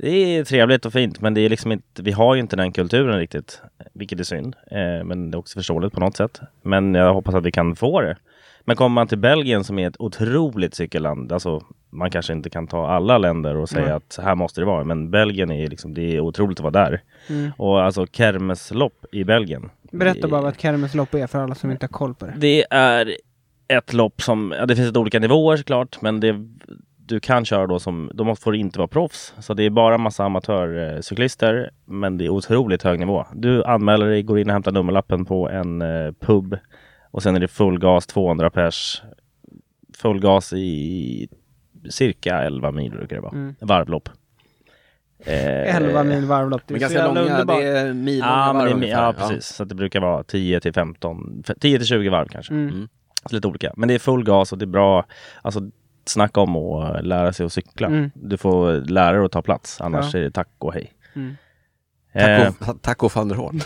det är trevligt och fint, men det är liksom inte, vi har ju inte den kulturen riktigt, vilket är synd. Eh, men det är också förståeligt på något sätt. Men jag hoppas att vi kan få det. Men kommer man till Belgien som är ett otroligt cykelland, alltså man kanske inte kan ta alla länder och säga Nej. att här måste det vara, men Belgien är liksom, det är otroligt att vara där. Mm. Och alltså kermeslopp i Belgien. Berätta bara vad ett kermeslopp är för alla som inte har koll på det. det är ett lopp som, ja, det finns ett olika nivåer såklart, men det, du kan köra då som, då måste, får du inte vara proffs. Så det är bara massa amatörcyklister, men det är otroligt hög nivå. Du anmäler dig, går in och hämtar nummerlappen på en eh, pub och sen är det full gas, 200 pers, full gas i cirka 11 mil brukar det vara. Mm. Varvlopp. Eh, 11 mil varvlopp. Det Men är ganska långa, underbart. det är millånga Ja, varv det är, ja, precis. Så det brukar vara 10 till 15, 10 till 20 varv kanske. Mm. Så lite olika. Men det är full gas och det är bra. Alltså snacka om att lära sig att cykla. Mm. Du får lära dig att ta plats. Annars Ja. är det tack och hej. Mm. Eh, Taco, taco van der Horn.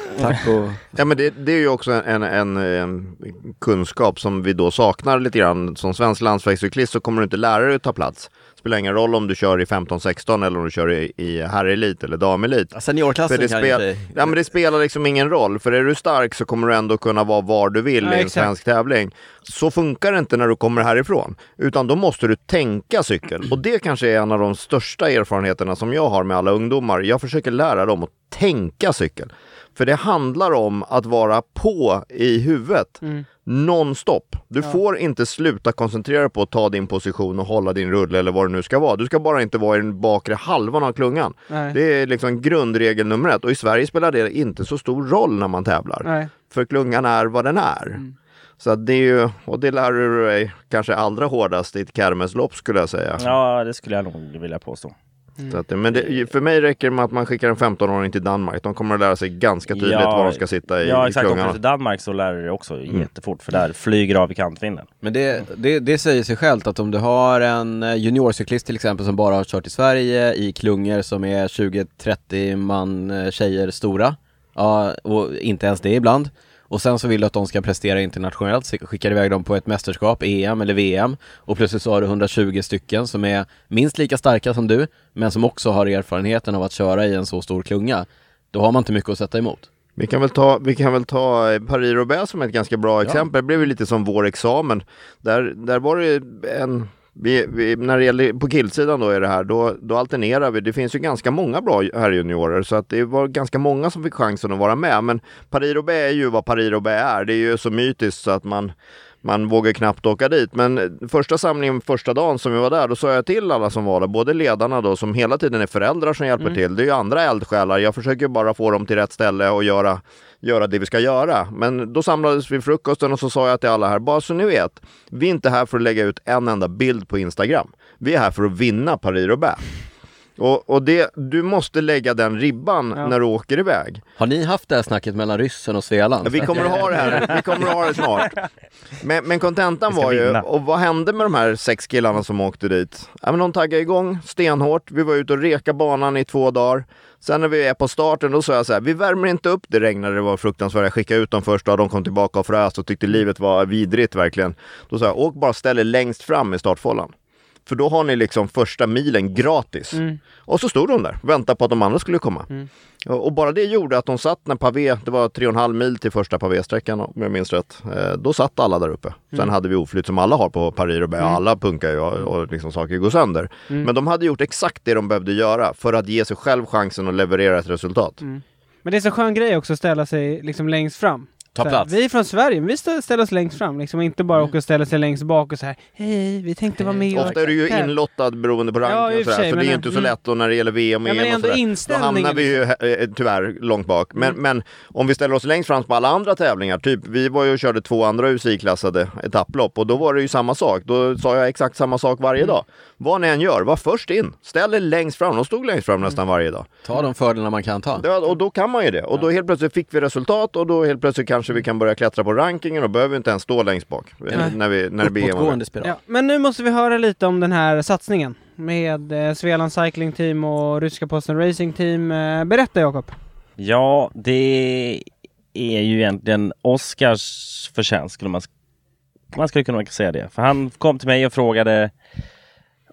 Ja men det, det är ju också en, en, en kunskap som vi då saknar lite grann. Som svensk landsvägscyklist så kommer du inte lära dig att ta plats. Spelar ingen roll om du kör i 15-16 eller om du kör i, i herrelit eller damelit. Seniorklassen För det, kan spel, ju ja, men det spelar liksom ingen roll, för är du stark så kommer du ändå kunna vara var du vill Ja, i en exakt. svensk tävling. Så funkar det inte när du kommer härifrån, utan då måste du tänka cykel. Och det kanske är en av de största erfarenheterna som jag har med alla ungdomar. Jag försöker lära dem att tänka cykel. För det handlar om att vara på i huvudet Mm. nonstop. Du Ja. får inte sluta koncentrera dig på att ta din position och hålla din rulle eller vad det nu ska vara. Du ska bara inte vara i den bakre halvan av klungan. Nej. Det är liksom grundregel nummer ett. Och i Sverige spelar det inte så stor roll när man tävlar. Nej. För klungan är vad den är. Mm. Så att det är ju, och det lär du dig kanske allra hårdast i ett kermeslopp skulle jag säga. ja, det skulle jag nog vilja påstå. Så att, men det, för mig räcker det med att man skickar en 15-åring till Danmark. De kommer att lära sig ganska tydligt Ja, var de ska sitta i, ja, exakt. Åker till Danmark så lär du dig också Mm. jättefort. För där flyger av i kantvinden. Men det, det, det säger sig självt att om du har en eh, juniorcyklist till exempel som bara har kört i Sverige i klungor som är 20-30 man eh, tjejer stora, ja, och inte ens det ibland. Och sen så vill du att de ska prestera internationellt, skickar iväg dem på ett mästerskap, EM eller VM och plötsligt så har du 120 stycken som är minst lika starka som du, men som också har erfarenheten av att köra i en så stor klunga. Då har man inte mycket att sätta emot. Vi kan väl ta, vi kan väl ta eh, Paris-Roubaix som ett ganska bra exempel. Det blev ju lite som vår examen. Där, där var det en vi, vi, när det gäller på killsidan då är det här, då, då alternerar vi. Det finns ju ganska många bra herrjuniorer så att det var ganska många som fick chansen att vara med. Men Paris-Roubaix är ju vad Paris-Roubaix är. Det är ju så mytiskt så att man man vågar knappt åka dit. Men första samlingen, första dagen som vi var där, då sa jag till alla som var där, både ledarna då som hela tiden är föräldrar som hjälper till. Det är ju andra eldsjälar. Jag försöker bara få dem till rätt ställe och göra, göra det vi ska göra. Men då samlades vi frukosten och så sa jag till alla här, bara så ni vet, vi är inte här för att lägga ut en enda bild på Instagram. Vi är här för att vinna Paris-Roubaix. Och, och det, du måste lägga den ribban Ja. när du åker iväg. Har ni haft det här snacket mellan ryssen och Svealand? Vi kommer att ha det här, vi kommer att ha det snart. Men, men kontentan var ju, vinna. och vad hände med de här sex killarna som åkte dit? Ja, men de taggade igång stenhårt, vi var ute och reka banan i två dagar. Sen när vi är på starten, då sa jag så här, vi värmer inte upp, det regnade, det var fruktansvärt. Jag skickade ut dem först och de kom tillbaka och frös och tyckte livet var vidrigt verkligen. Då sa jag, åk bara ställ er längst fram i startfållan. För då har ni liksom första milen gratis. Mm. Och så stod de där, väntade på att de andra skulle komma. Mm. Och och bara det gjorde att de satt när pavé, det var tre och en halv mil till första pavésträckan om jag minns rätt. Eh, Då satt alla där uppe. Sen Mm. hade vi oflytt som alla har på Paris-Roubaix, Mm. alla punkar ju och, och liksom saker går sönder. Mm. Men de hade gjort exakt det de behövde göra för att ge sig själv chansen att leverera ett resultat. Mm. Men det är så skön grej också att ställa sig liksom längst fram. Ta plats. Vi är från Sverige, men vi stä- ställer oss längst fram. Liksom, inte bara Mm. åka och ställa sig längst bak och så här. Hej, vi tänkte vara med. Ofta är du ju inlottad beroende på Ja, ranken i och sådär, sig, så det är ju inte så mm. lätt och när det gäller VM och Ja, men EM och ändå sådär. Då hamnar vi ju eh, tyvärr långt bak. Men, Mm. men om vi ställer oss längst fram på alla andra tävlingar, typ vi var ju och körde två andra UCI-klassade etapplopp och då var det ju samma sak. Då sa jag exakt samma sak varje Mm. dag. Vad ni än gör, var först in. Ställ er längst fram. De stod längst fram Mm. nästan varje dag. Ta de fördelarna man kan ta. Ja, och då kan man ju det. Och då helt plötsligt fick vi resultat och då helt plötsligt kanske vi kan börja klättra på rankingen och behöver inte ens stå längst bak. Nej. När, vi, när det blir EM. Uppåtgående spiral. Ja, men nu måste vi höra lite om den här satsningen med eh, Svealand Cycling Team och ryska Posten Racing Team. Eh, berätta Jakob. Ja, det är ju egentligen Oscars förtjänst skulle man, man skulle kunna säga det. För han kom till mig och frågade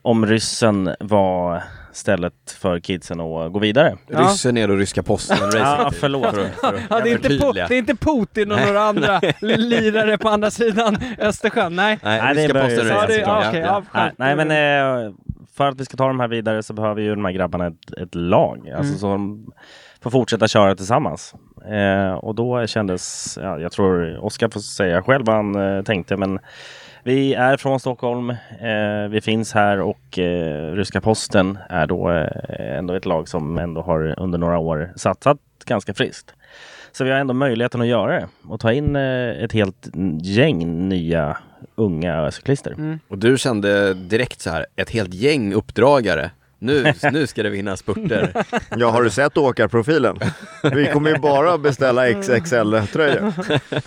om ryssen var stället för kidsen att gå vidare. Ja. Ryssen är då ryska posten. Ja, förlåt. För att- för att Ja, det, är inte po- det är inte Putin och några andra lirare på andra sidan Östersjön, nej. Nej, Nej, det ryska posten Ja, det, ja, ja, ja. Nej, nej men eh, för att vi ska ta de här vidare så behöver ju de här grabbarna ett, ett lag. Alltså Mm. så de får fortsätta köra tillsammans. Eh, och då kändes, ja, jag tror Oskar får säga själv vad han eh, tänkte men vi är från Stockholm, eh, vi finns här och eh, Ryska Posten är då eh, ändå ett lag som ändå har under några år satsat ganska friskt. Så vi har ändå möjligheten att göra det och ta in eh, ett helt gäng nya unga cyklister. Mm. Och du kände direkt så här, ett helt gäng uppdragare. Nu, nu ska det vinna spurter. Ja, har du sett åkarprofilen? Vi kommer ju bara beställa XXL-tröjor.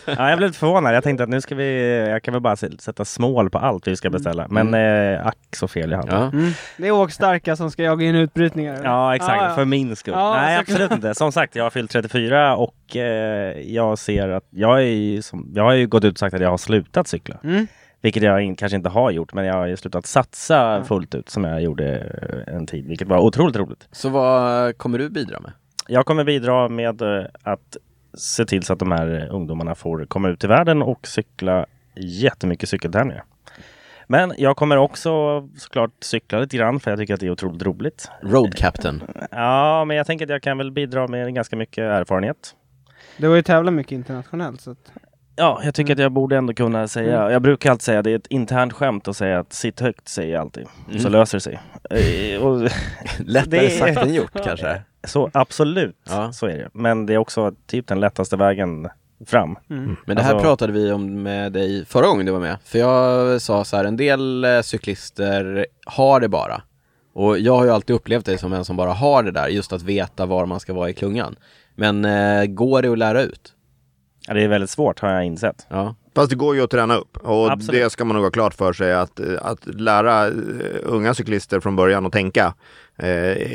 Ja, jag blev lite förvånad. Jag tänkte att nu ska vi, jag kan väl bara sätta smål på allt vi ska beställa. Men eh, ack så fel jag hade. Ja, Ja. Mm. Det är åkstarka som ska jaga in utbrytningar. eller? exakt. Ja, ja. För min skull. Ja, Nej, absolut inte. Som sagt, jag har fyllt 34 och eh, jag ser att jag är som, jag har ju gått ut och sagt att jag har slutat cykla. Mm. Vilket jag in, kanske inte har gjort, men jag har ju slutat satsa Ja. fullt ut som jag gjorde en tid, vilket var otroligt roligt. Så vad kommer du bidra med? Jag kommer bidra med eh, att se till så att de här ungdomarna får komma ut i världen och cykla jättemycket cykeltävlingar. Men jag kommer också såklart cykla lite grann för jag tycker att det är otroligt roligt. Road Captain. Ja, men jag tänker att jag kan väl bidra med ganska mycket erfarenhet. Du har ju tävlat mycket internationellt. Så att... Ja, jag tycker att jag borde ändå kunna säga, jag brukar alltid säga, det är ett internt skämt att säga att sitt högt säger jag alltid, så Mm. löser det sig. Eh, Och, Lättare Det är- sagt än gjort kanske. så absolut, Ja. så är det. Men det är också typ den lättaste vägen fram. Mm. Men det här Alltså- pratade vi om med dig förra gången du var med. För jag sa så här, en del eh, cyklister har det bara. Och jag har ju alltid upplevt dig som en som bara har det där, just att veta var man ska vara i klungan. Men eh, går det att lära ut? Ja, det är väldigt svårt har jag insett. Ja. Fast det går ju att träna upp och Absolut. det ska man nog ha klart för sig att, att lära eh, unga cyklister från början att tänka eh,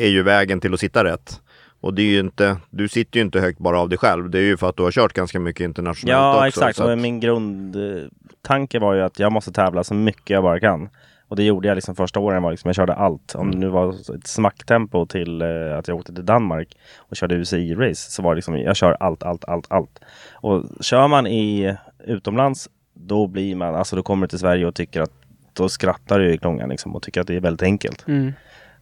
är ju vägen till att sitta rätt. Och det är ju inte, du sitter ju inte högt bara av dig själv. Det är ju för att du har kört ganska mycket internationellt Ja, också. exakt. så Och att- min grundtanke var ju att jag måste tävla så mycket jag bara kan. Och det gjorde jag liksom första åren. Var liksom, jag körde allt. Om det nu var ett smacktempo till eh, att jag åkte till Danmark och körde UCI-race så var det liksom, jag kör allt, allt, allt, allt. Och kör man i utomlands, då blir man, alltså då kommer du till Sverige och tycker att då skrattar du i klungan liksom och tycker att det är väldigt enkelt. Mm.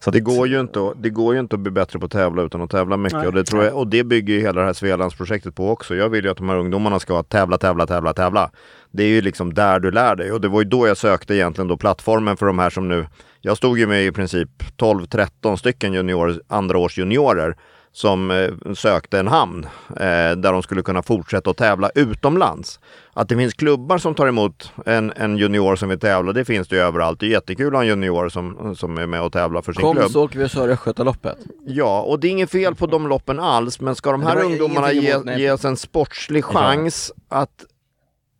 Så Det går, ju inte, att- det går ju inte att bli bättre på att tävla utan att tävla mycket. Nej. Och det, tror jag, och det bygger ju hela det här Svealandsprojektet på också. Jag vill ju att de här ungdomarna ska tävla, tävla, tävla, tävla. Det är ju liksom där du lär dig. Och det var ju då jag sökte egentligen då plattformen för de här som nu... Jag stod ju med i princip 12-13 stycken junior, andra års juniorer som eh, sökte en hamn eh, där de skulle kunna fortsätta att tävla utomlands. Att det finns klubbar som tar emot en, en junior som vill tävla, det finns det ju överallt. Det är jättekul att ha en junior som, som är med och tävlar för sin Kom klubb. så åker vi och kör Östgötaloppet. Ja, och det är inget fel på de loppen alls, men ska de här ungdomarna ge, ges en sportslig chans att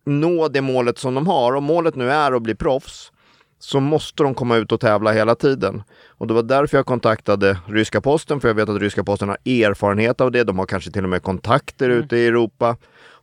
nå det målet som de har, och målet nu är att bli proffs, så måste de komma ut och tävla hela tiden. Och det var därför jag kontaktade ryska posten, för jag vet att ryska posten har erfarenhet av det. De har kanske till och med kontakter ute i Europa.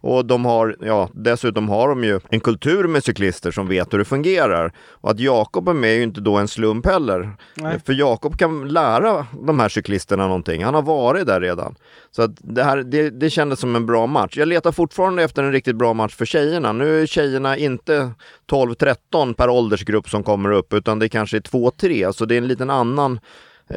Och de har, ja, dessutom har de ju en kultur med cyklister som vet hur det fungerar. Och att Jakob är med är ju inte då en slump heller. Nej. För Jakob kan lära de här cyklisterna någonting. Han har varit där redan. Så att det, här, det, det kändes som en bra match. Jag letar fortfarande efter en riktigt bra match för tjejerna. Nu är tjejerna inte 12-13 per åldersgrupp som kommer upp, utan det kanske är 2-3. Så det är en liten annan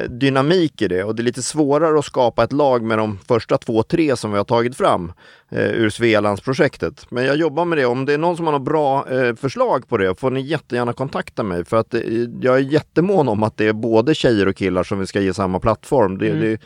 dynamik i det och det är lite svårare att skapa ett lag med de första två, tre som vi har tagit fram eh, ur Svealandsprojektet. Men jag jobbar med det. Om det är någon som har något bra eh, förslag på det får ni jättegärna kontakta mig för att eh, jag är jättemån om att det är både tjejer och killar som vi ska ge samma plattform. Det, Mm. det är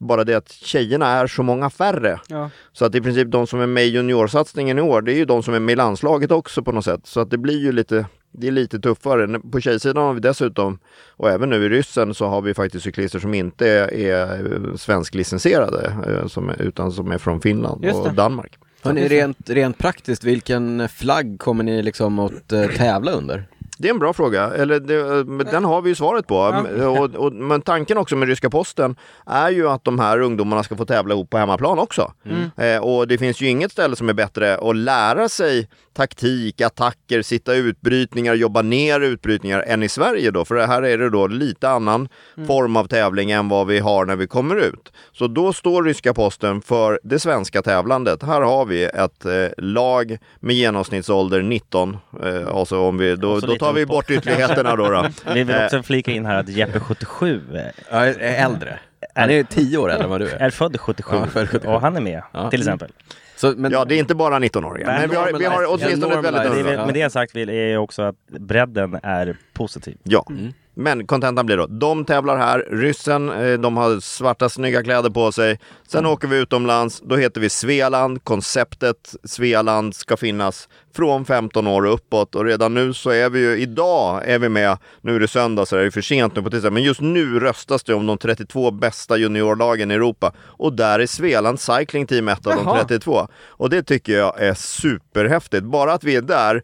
bara det att tjejerna är så många färre. Ja. Så att i princip de som är med i juniorsatsningen i år, det är ju de som är med i landslaget också på något sätt. Så att det blir ju lite, det är lite tuffare. På tjejsidan har vi dessutom, och även nu i ryssen, så har vi faktiskt cyklister som inte är, är svensklicensierade, eh, som är, utan som är från Finland och Danmark. Hörrni, rent, rent praktiskt, vilken flagg kommer ni liksom att eh, tävla under? Det är en bra fråga, eller det, den har vi ju svaret på. Ja. Och, och, men tanken också med ryska posten är ju att de här ungdomarna ska få tävla ihop på hemmaplan också. Eh, och det finns ju inget ställe som är bättre att lära sig taktik, attacker, sitta utbrytningar, jobba ner utbrytningar än i Sverige då. För det här är det då lite annan form av tävling än vad vi har när vi kommer ut. Så då står ryska posten för det svenska tävlandet. Här har vi ett eh, lag med genomsnittsålder 19. Eh, alltså om vi, då, Och så då lite tar vi bort ytterligheterna då. då. Vi vill Eh, också flika in här att Jeppe 77 eh, Jag är äldre. Han är tio år äldre än vad du är. är född 77 Ja, född 77. och han är med Ja. till exempel. Så, men, Ja, det är inte bara 19-åringar. Nej, Men vi har, vi har åtminstone ja, ett väldigt med det sagt vill är också att bredden är positiv. Ja. Mm. Men kontentan blir då, de tävlar här, ryssen, eh, de har svarta snygga kläder på sig. Sen åker vi utomlands, då heter vi Svealand. Konceptet Svealand ska finnas från 15 år och uppåt och redan nu så är vi ju, idag är vi med, nu är det söndag så är det för sent nu på tisdag, men just nu röstas det om de 32 bästa juniorlagen i Europa och där är Svealand Cycling Team ett av de Jaha. 32. Och det tycker jag är superhäftigt. Bara att vi är där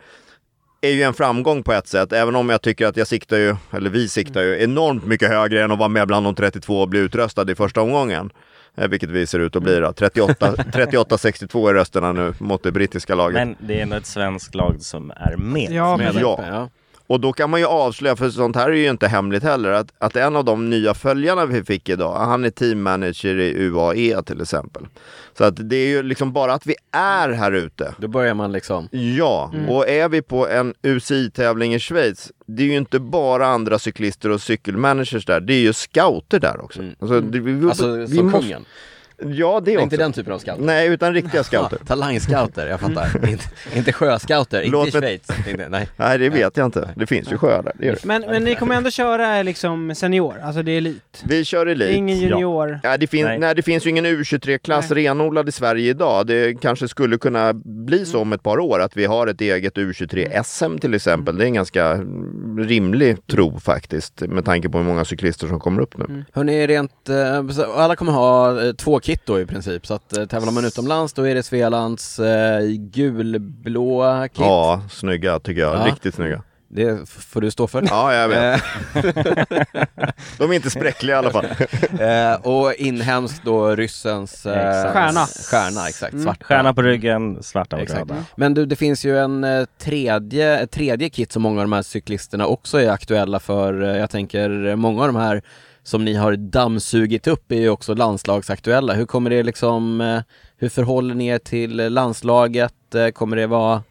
är ju en framgång på ett sätt, även om jag tycker att jag siktar ju, eller vi siktar ju enormt mycket högre än att vara med bland de 32 och bli utröstad i första omgången. Eh, Vilket vi ser ut att bli då. 38 38-62 är rösterna nu mot det brittiska laget. Men det är ändå ett svenskt lag som är med. Ja, med men- Ja. Och då kan man ju avslöja, för sånt här är ju inte hemligt heller, att, att en av de nya följarna vi fick idag, han är teammanager i UAE till exempel. Så att det är ju liksom bara att vi är här ute. Då börjar man liksom, Ja, och är vi på en UCI-tävling i Schweiz, det är ju inte bara andra cyklister och cykelmanagers där, det är ju scouter där också. Mm. Alltså, det, vi, alltså vi som måste- kungen. Ja, det också. inte den typen av scout. Nej, utan riktiga scouter. Talangscouter, jag fattar. inte, inte sjöscouter, inte Låt i Schweiz. Inte, nej. Nej, det vet jag inte. Det finns ju sjöar där. Det gör det. Men, men ni kommer ändå köra liksom senior, alltså det är elit? Vi kör elit. Ingen junior? Ja, det, fin- Nej. nej. det finns ju ingen U23-klass Nej. renodlad i Sverige idag. Det kanske skulle kunna bli så om ett par år att vi har ett eget U23-SM till exempel. Det är en ganska mm, rimlig tro faktiskt med tanke på hur många cyklister som kommer upp nu. Hörni, rent, eh, alla kommer ha eh, två kit då i princip, så att eh, tävlar man utomlands då är det Svealands eh, gulblå kit. Ja, snygga tycker jag. Ja. Riktigt snygga. Det får du stå för. Ja, jag vet. Eh, De är inte spräckliga i alla fall. eh, och inhemskt då ryssens eh, Exakt. Stjärna. Stjärna, exakt. Mm. Svarta. Stjärna på ryggen, svarta och röda. Men du, det finns ju en eh, tredje, ett tredje kit som många av de här cyklisterna också är aktuella för. Jag tänker många av de här som ni har dammsugit upp är ju också landslagsaktuella. Hur kommer det liksom, eh, hur förhåller ni er till landslaget? Eh, kommer det vara,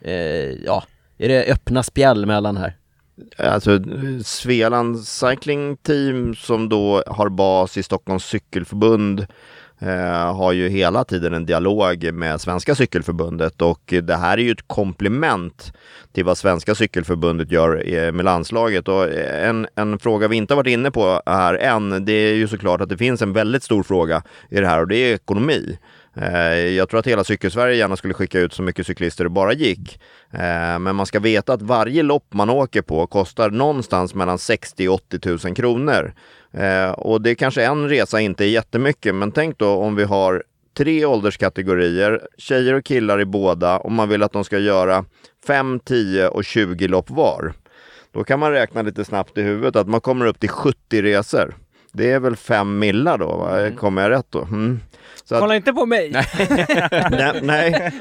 eh, ja, är det öppna spjäll mellan här? Alltså Svealand Cycling Team som då har bas i Stockholms cykelförbund eh, har ju hela tiden en dialog med Svenska cykelförbundet och det här är ju ett komplement till vad Svenska cykelförbundet gör eh, med landslaget och eh, en, en fråga vi inte har varit inne på här än det är ju såklart att det finns en väldigt stor fråga i det här och det är ekonomi. Eh, jag tror att hela Cykelsverige gärna skulle skicka ut så mycket cyklister det bara gick. Men man ska veta att varje lopp man åker på kostar någonstans mellan 60 och 80 000 kronor. Eh, Och det kanske en resa inte är jättemycket, men tänk då om vi har tre ålderskategorier, tjejer och killar i båda, och man vill att de ska göra 5, 10 och 20 lopp var. Då kan man räkna lite snabbt i huvudet att man kommer upp till 70 resor. Det är väl fem millar då, va? kommer jag rätt då? Mm. Så att, Kolla inte på mig! nej, nej.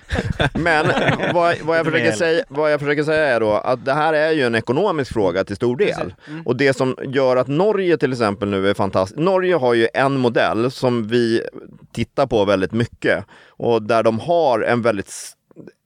Men vad, vad, jag försöker säga, vad jag försöker säga är då att det här är ju en ekonomisk fråga till stor del. Och det som gör att Norge till exempel nu är fantastiskt. Norge har ju en modell som vi tittar på väldigt mycket och där de har en väldigt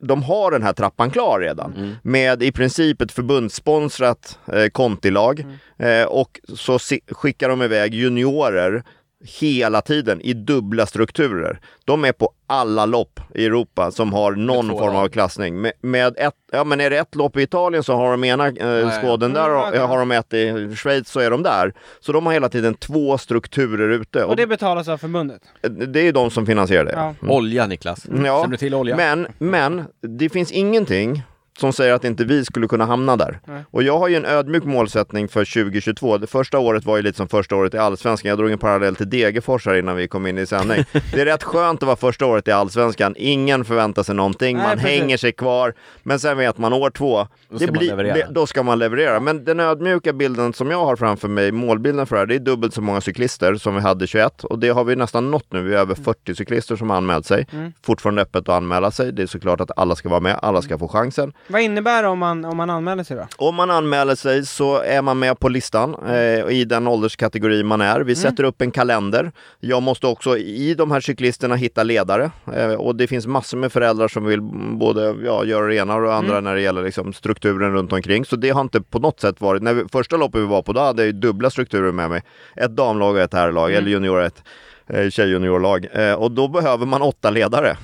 de har den här trappan klar redan. Med i princip ett förbundssponsrat eh, kontilag. Eh, och så si- skickar de iväg juniorer hela tiden i dubbla strukturer. De är på alla lopp i Europa som har någon form av klassning. Med, med ett, ja men är det ett lopp i Italien så har de ena eh, skåden där och Mm, har de ett i Schweiz så är de där. Så de har hela tiden två strukturer ute. Och det betalas av förbundet? det är ju de som finansierar det. Ja. Olja Niklas, Mm. Ja, känner du till olja? Men, men det finns ingenting som säger att inte vi skulle kunna hamna där. Nej. Och jag har ju en ödmjuk målsättning för 2022. Det första året var ju lite som första året i Allsvenskan. Jag drog en parallell till Degerfors här innan vi kom in i sändning. Det är rätt skönt att vara första året i Allsvenskan. Ingen förväntar sig någonting, Nej, man precis. hänger sig kvar. Men sen vet man år två, Då ska det man blir, leverera. det, då ska man leverera. Men den ödmjuka bilden som jag har framför mig, målbilden för det här, det är dubbelt så många cyklister som vi hade 21. Och det har vi nästan nått nu. Vi är över 40 cyklister som har anmält sig. Mm. Fortfarande öppet att anmäla sig. Det är såklart att alla ska vara med, alla ska få chansen. Vad innebär det om man, om man anmäler sig då? Om man anmäler sig så är man med på listan eh, i den ålderskategori man är. Vi sätter upp en kalender. Jag måste också i de här cyklisterna hitta ledare eh, och det finns massor med föräldrar som vill både ja, göra det ena och det andra när det gäller liksom, strukturen runt omkring. Så det har inte på något sätt varit, när vi, första loppet vi var på då hade jag dubbla strukturer med mig. Ett damlag och ett herrlag, eller junior ett eh, tjejjuniorlag. Eh, och då behöver man åtta ledare.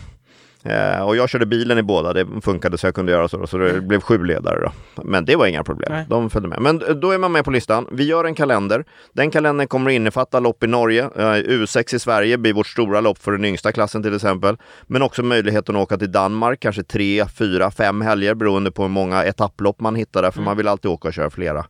Eh, och jag körde bilen i båda, det funkade så jag kunde göra så, så det blev sju ledare då. Men det var inga problem, Nej. de följde med. Men eh, då är man med på listan. Vi gör en kalender. Den kalendern kommer att innefatta lopp i Norge, eh, U6 i Sverige blir vårt stora lopp för den yngsta klassen till exempel. Men också möjligheten att åka till Danmark, kanske tre, fyra, fem helger beroende på hur många etapplopp man hittar där, för man vill alltid åka och köra flera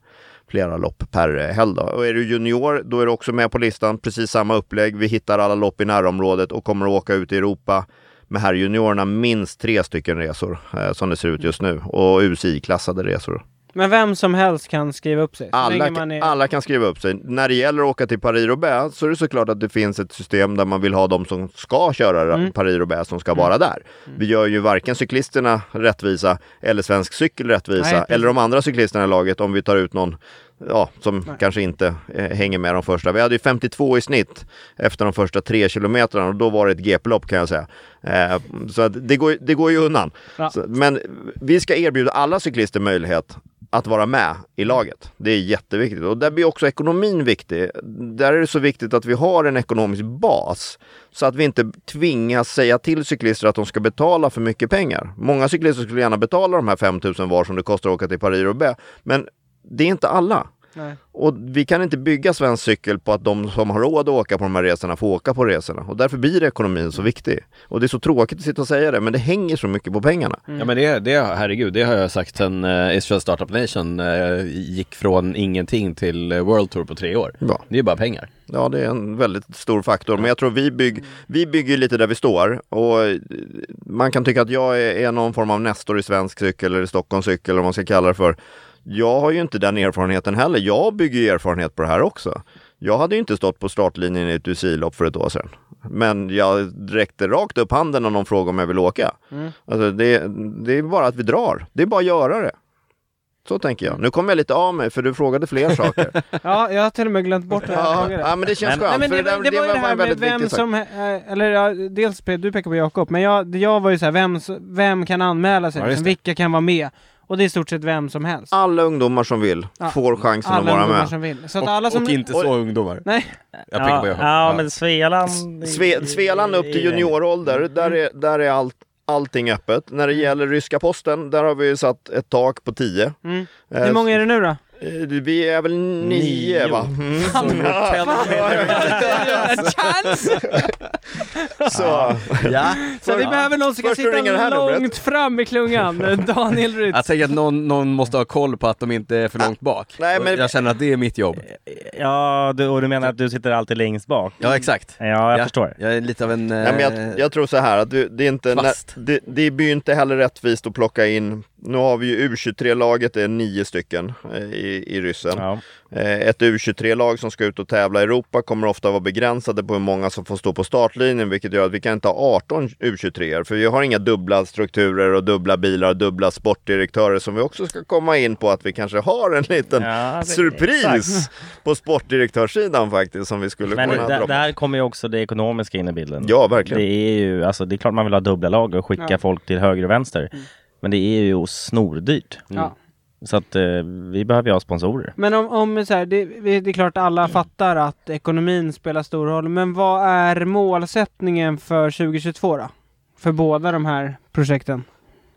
flera lopp per eh, helg. Då. Och är du junior, då är du också med på listan, precis samma upplägg. Vi hittar alla lopp i närområdet och kommer att åka ut i Europa med herrjuniorerna minst tre stycken resor eh, som det ser ut just nu och UCI-klassade resor. Men vem som helst kan skriva upp sig? Alla, är... alla kan skriva upp sig. När det gäller att åka till Paris-Roubaix så är det såklart att det finns ett system där man vill ha de som ska köra Mm. Paris-Roubaix som ska vara där. Vi gör ju varken cyklisterna rättvisa eller Svensk Cykel rättvisa Nej, eller de andra cyklisterna i laget om vi tar ut någon ja, som kanske inte eh, hänger med de första. Vi hade ju 52 i snitt efter de första tre kilometrarna och då var det ett GP-lopp kan jag säga. Eh, så att det, går, det går ju undan. Ja. Så, men vi ska erbjuda alla cyklister möjlighet att vara med i laget. Det är jätteviktigt och där blir också ekonomin viktig. Där är det så viktigt att vi har en ekonomisk bas så att vi inte tvingas säga till cyklister att de ska betala för mycket pengar. Många cyklister skulle gärna betala de här 5000 var som det kostar att åka till Paris-Roubaix, men det är inte alla. Nej. Och vi kan inte bygga svensk cykel på att de som har råd att åka på de här resorna får åka på resorna. Och därför blir ekonomin så viktig. Och det är så tråkigt att sitta och säga det, men det hänger så mycket på pengarna. Ja men det, det, herregud, det har jag sagt sen uh, Israel Startup Nation eh, gick från ingenting till eh, World Tour på tre år. Ja. Det är ju bara pengar. Ja, det är en väldigt stor faktor. Men jag tror vi, bygg, vi bygger lite där vi står. Och eh, man kan tycka att jag är, är någon form av nestor i svensk cykel eller Stockholms cykel eller vad man ska kalla det för. Jag har ju inte den erfarenheten heller. Jag bygger ju erfarenhet på det här också. Jag hade ju inte stått på startlinjen i ett UCI-lopp för ett år sedan. Men jag räckte rakt upp handen om någon frågade om jag vill åka. Alltså det, det är bara att vi drar. Det är bara att göra det. Så tänker jag. Nu kommer jag lite av mig för du frågade fler saker. Ja, jag har till och med glömt bort vad jag ja, ja, men det känns Men- skönt. Nej, men det, var- där- det var ju det här med vem som, eh, eller ja, dels du pekar på Jakob, men jag, jag var ju så här, vem, vem kan anmäla sig? Ja, liksom, det. vilka kan vara med? Och det är i stort sett vem som helst. Alla ungdomar som vill Ja. får chansen att Alla vara ungdomar med. som vill. Så att Och, alla som... och inte så ungdomar. Nej, Jag pekar på ja, ja, men Svealand... Sve, Svealand upp till juniorålder, där är, där är allt, allting öppet. När det gäller ryska posten, där har vi satt ett tak på 10. mm. Eh, hur många är det nu då? Eh, Vi är väl nio, Nio. va? Mm. Chans! Så, Ja. Så vi behöver någon som kan sitta långt fram i klungan. Daniel Rytz. Jag tänker att någon, någon måste ha koll på att de inte är för långt bak. Nej, men- Jag känner att det är mitt jobb. Ja, du, och du menar att du sitter alltid längst bak? Ja, exakt. Ja, jag Ja. förstår. Jag är lite av en... Nej, men eh, jag, jag tror så här att det, det är inte, när, det, det blir ju inte heller rättvist att plocka in, nu har vi ju U23-laget, det är nio stycken eh, i, i, i ryssen. Ja. Eh, Ett U23-lag som ska ut och tävla i Europa kommer ofta vara begränsade på hur många som får stå på startlinjen vilket gör att vi kan inte ha 18 U23 för vi har inga dubbla strukturer och dubbla bilar och dubbla sportdirektörer som vi också ska komma in på att vi kanske har en liten Ja, surpris på sportdirektörssidan faktiskt som vi skulle Men kunna där, droppa. där kommer ju också det ekonomiska in i bilden. Ja, verkligen. Det är ju, alltså det är klart man vill ha dubbla lag och skicka Ja. folk till höger och vänster. Men det är ju snordyrt. Ja. Så att eh, vi behöver ju ha sponsorer. Men om, om så här, det, det är klart alla fattar att ekonomin spelar stor roll, men vad är målsättningen för 2022 då? För båda de här projekten?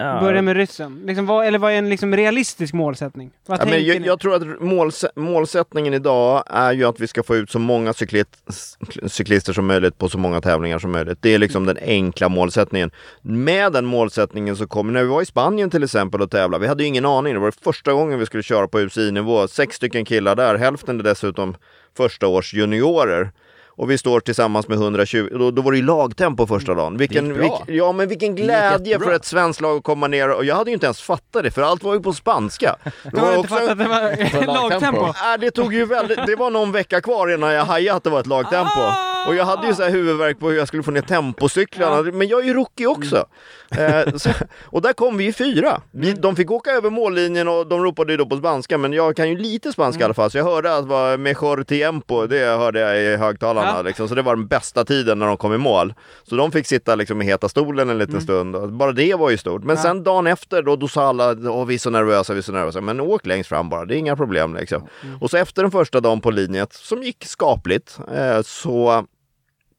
Ja, Börja med ryssen. Liksom, vad, eller vad är en liksom realistisk målsättning? Vad Ja, men jag, jag tror att målsä- målsättningen idag är ju att vi ska få ut så många cyklit- cyklister som möjligt på så många tävlingar som möjligt. Det är liksom den enkla målsättningen. Med den målsättningen så kommer, när vi var i Spanien till exempel och tävlade, vi hade ju ingen aning, det var första gången vi skulle köra på UCI-nivå, sex stycken killar där, hälften är dessutom första års juniorer. Och vi står tillsammans med 120, då, då var det ju lagtempo första dagen. Vilken, vilk- ja men vilken glädje för ett svenskt lag att komma ner och jag hade ju inte ens fattat det för allt var ju på spanska. Det Du har var inte fattat att det var lagtempo. lagtempo? Nej, det tog ju väldigt, det var någon vecka kvar innan jag hajade att det var ett lagtempo. Och jag hade ju så här huvudvärk på hur jag skulle få ner tempocyklarna, men jag är ju rookie också. Eh, så, och där kom vi ju fyra. Vi, de fick åka över mållinjen och de ropade ju då på spanska, men jag kan ju lite spanska i alla fall, så jag hörde att det var mejor tiempo, det hörde jag i högtalarna liksom, så det var den bästa tiden när de kom i mål. Så de fick sitta liksom i heta stolen en liten stund, och bara det var ju stort. Men sen dagen efter då, då sa alla, Åh, vi är så nervösa, vi är så nervösa, men åk längst fram bara, det är inga problem liksom. Och så efter den första dagen på linjet, som gick skapligt, eh, så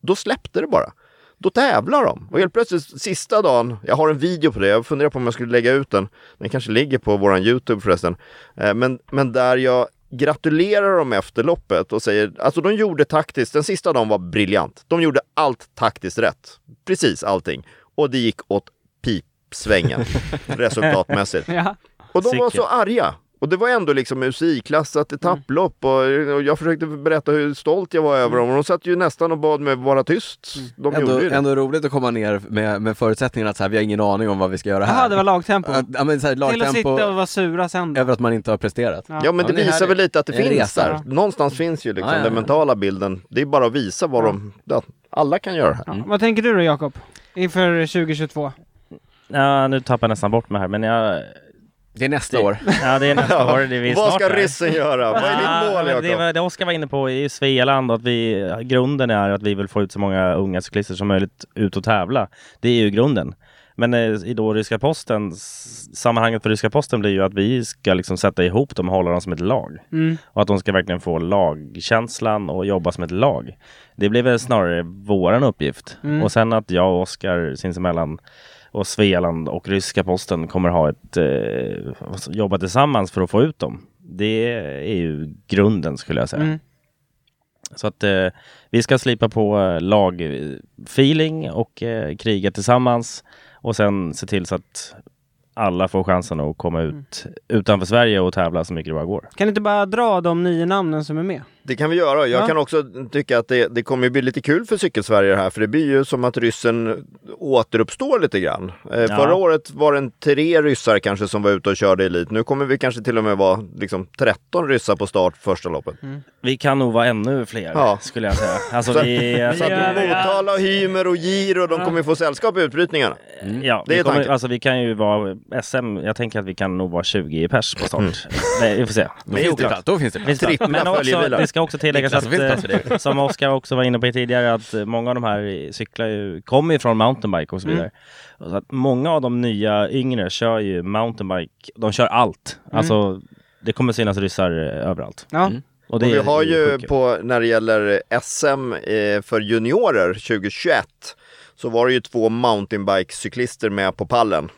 då släppte det bara. Då tävlar de. Och helt plötsligt sista dagen, jag har en video på det, jag funderar på om jag skulle lägga ut den. Den kanske ligger på våran Youtube förresten. Eh, men, men där jag gratulerar dem efter loppet och säger, alltså de gjorde taktiskt, den sista dagen var briljant. De gjorde allt taktiskt rätt. Precis allting. Och det gick åt pipsvängen resultatmässigt. Ja. Och de var så arga. Och det var ändå liksom UCI-klassat etapplopp och, och jag försökte berätta hur stolt jag var över dem och de satt ju nästan och bad mig vara tyst. De Ändå, gjorde ju det. ändå roligt att komma ner med, med förutsättningen att så här, vi har ingen aning om vad vi ska göra här. Jaha, det var lagtempo. Att- Ja men så här, Till att lagtempo sitta och vara sura sen då. över att man inte har presterat. Ja. Ja men det är visar väl lite att det En finns resa. där. Någonstans finns ju liksom Ja, ja, ja. den mentala bilden. Det är bara att visa vad de, att alla kan göra det här. Ja. Vad tänker du då Jakob? Inför 2022? Ja, nu tappar jag nästan bort mig här, men jag... Det är nästa Det- år. Ja, det är nästa år. Det är vi Vad ska ryssen göra? Vad är ditt mål men det, Jakob? var- det Oskar var inne på i Svealand, att vi, grunden är att vi vill få ut så många unga cyklister som möjligt ut och tävla. Det är ju grunden. Men eh, i då ryska posten, sammanhanget för ryska posten blir ju att vi ska liksom sätta ihop dem och hålla dem som ett lag. Mm. Och att de ska verkligen få lagkänslan och jobba som ett lag. Det blir väl snarare våran uppgift. Mm. Och sen att jag och Oskar sinsemellan och Svealand och ryska posten kommer ha ett eh, jobba tillsammans för att få ut dem. Det är ju grunden skulle jag säga. Mm. Så att eh, vi ska slipa på eh, lagfeeling och eh, kriga tillsammans och sen se till så att alla får chansen att komma ut utanför Sverige och tävla så mycket det bara går. Kan du inte bara dra de nio namnen som är med? Det kan vi göra. Jag Ja. kan också tycka att det, det kommer bli lite kul för Cykelsverige här, för det blir ju som att ryssen återuppstår lite grann. Eh, Förra året var det en tre ryssar kanske som var ute och körde elit. Nu kommer vi kanske till och med vara liksom 13 ryssar på start första loppet. Vi kan nog vara ännu fler Ja. skulle jag säga. Alltså, Så- vi, alltså, Så Ja, att ja. Motala, Hymer och Giro, de kommer få sällskap i utbrytningarna. Ja, Det är vi, kommer, tanken. alltså, vi kan ju vara SM, jag tänker att vi kan nog vara 20 pers på start. Nej, vi får se. Då Det är finns det plats. Då finns det plats. Men också, ska också tilläggas att, eh, som Oskar också var inne på tidigare, att många av de här cyklar ju, kommer ju från mountainbike och så vidare. Och Så att många av de nya yngre kör ju mountainbike, de kör allt. Alltså, det kommer synas ryssar eh, överallt. Ja. Mm. Och det Och vi har ju på, när det gäller SM eh, för juniorer 2021 så var det ju två mountainbike-cyklister med på pallen.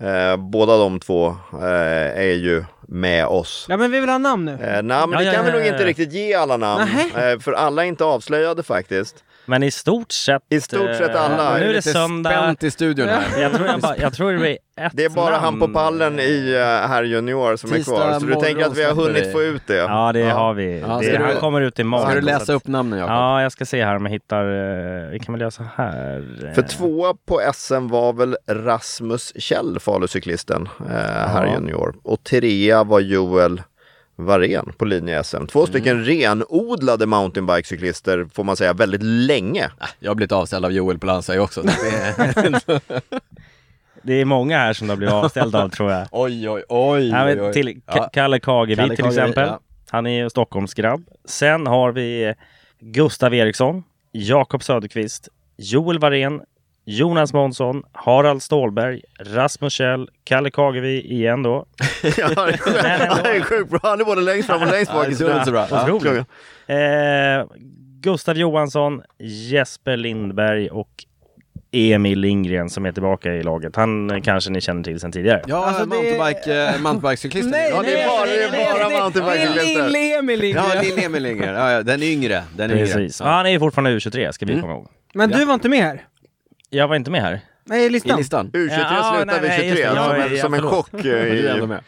Eh, båda de två eh, är ju med oss. Ja men vi vill ha namn nu. Eh, nej, men Ja, det ja, kan vi ja, nog ja, inte riktigt ge alla namn. Eh, för alla är inte avslöjade faktiskt. Men i stort sett... I stort sett eh, alla. Nu är det lite söndag. spänt i studion här. Jag tror, jag, bara, jag tror det blir ett Det är bara han namn. på pallen i uh, här junior som Tisdag är kvar. Så du tänker att vi har hunnit vi. få ut det? Ja, det har vi. Ja, det, ska du- han kommer ut imorgon. Ska du läsa upp namnen Jakob? Ja, jag ska se här om jag hittar... eh, Vi kan väl göra så här. För eh, tvåa på SM var väl Rasmus Kjell, Falucyklisten, eh, här Ja. junior. Och trea var Joel Varén på linje-SM. Två stycken renodlade mountainbikecyklister får man säga väldigt länge. Jag har blivit avställd av Joel på landsväg också. så Det är... Det många här som har blivit avställda av tror jag. oj, oj, oj, Ja, oj, men oj. till Ja. Kalle Kagevi Kalle till Kagevi, exempel. ja. Han är Stockholmsgrabb. Sen har vi Gustav Eriksson, Jakob Söderqvist, Joel Varén, Jonas Månsson, Harald Stålberg, Rasmus Kjell, Kalle Kagevi igen då. Ja, han är- han är sjukt bra. Han är både längst fram och längst bak. det är dubbelt så bra. Ja. Otroligt. Eh, Gustav Johansson, Jesper Lindberg och Emil Lindgren som är tillbaka i laget. Han eh, kanske ni känner till sedan tidigare. Ja, Alltså, det- mountainbike, eh, mountainbikecyklisten. Nej, Ja, det är bara- det är bara mountainbikecyklister. Lill-Emil Ja, Lindgren. Lill-Emil Lindgren. Ja, ja, den yngre. Den yngre. Precis. Ja. Ja. Han är fortfarande U23 ska vi Mm. komma ihåg. Men du var inte med här? Jag var inte med här. Nej, i I listan. listan. U23 Ja, slutar nej, vid nej, 23 just det. som, en, som en chock. eh, I.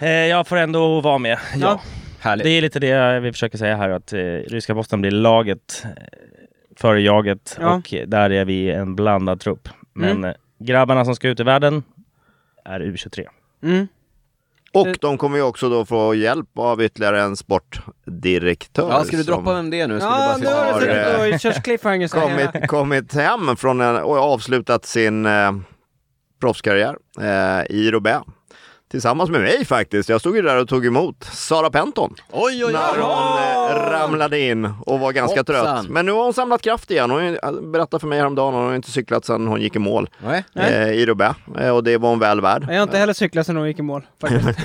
Eh, jag får ändå vara med. Ja. Ja. Härligt. Det är lite det vi försöker säga här att eh, ryska posten blir laget eh, före jaget Ja. och där är vi en blandad trupp. Men Mm. grabbarna som ska ut i världen är U23. Mm. Och de kommer ju också då få hjälp av ytterligare en sportdirektör. Ja, ska du som droppa vem det är nu? Ska Ja, du nu bara har du har, eh, och kört cliffhangers kommit, kommit hem från en, och avslutat sin eh, proffskarriär eh, i Roubaix. Tillsammans med mig faktiskt. Jag stod ju där och tog emot Sara Penton. Oj, oj, När hon eh, ramlade in och var ganska Hoppsan. trött. Men nu har hon samlat kraft igen. Hon har- berättade för mig häromdagen, hon har inte cyklat sedan hon gick i mål Nej. Nej. eh, i Roubaix. Eh, och det var hon väl värd. Jag har inte heller cyklat sedan hon gick i mål. Faktiskt.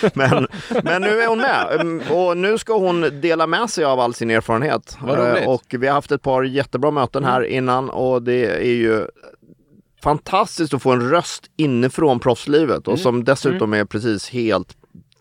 Men, men nu är hon med Mm, och nu ska hon dela med sig av all sin erfarenhet. Vad roligt. Eh, Och vi har haft ett par jättebra möten här innan och det är ju fantastiskt att få en röst inifrån proffslivet och som dessutom är precis helt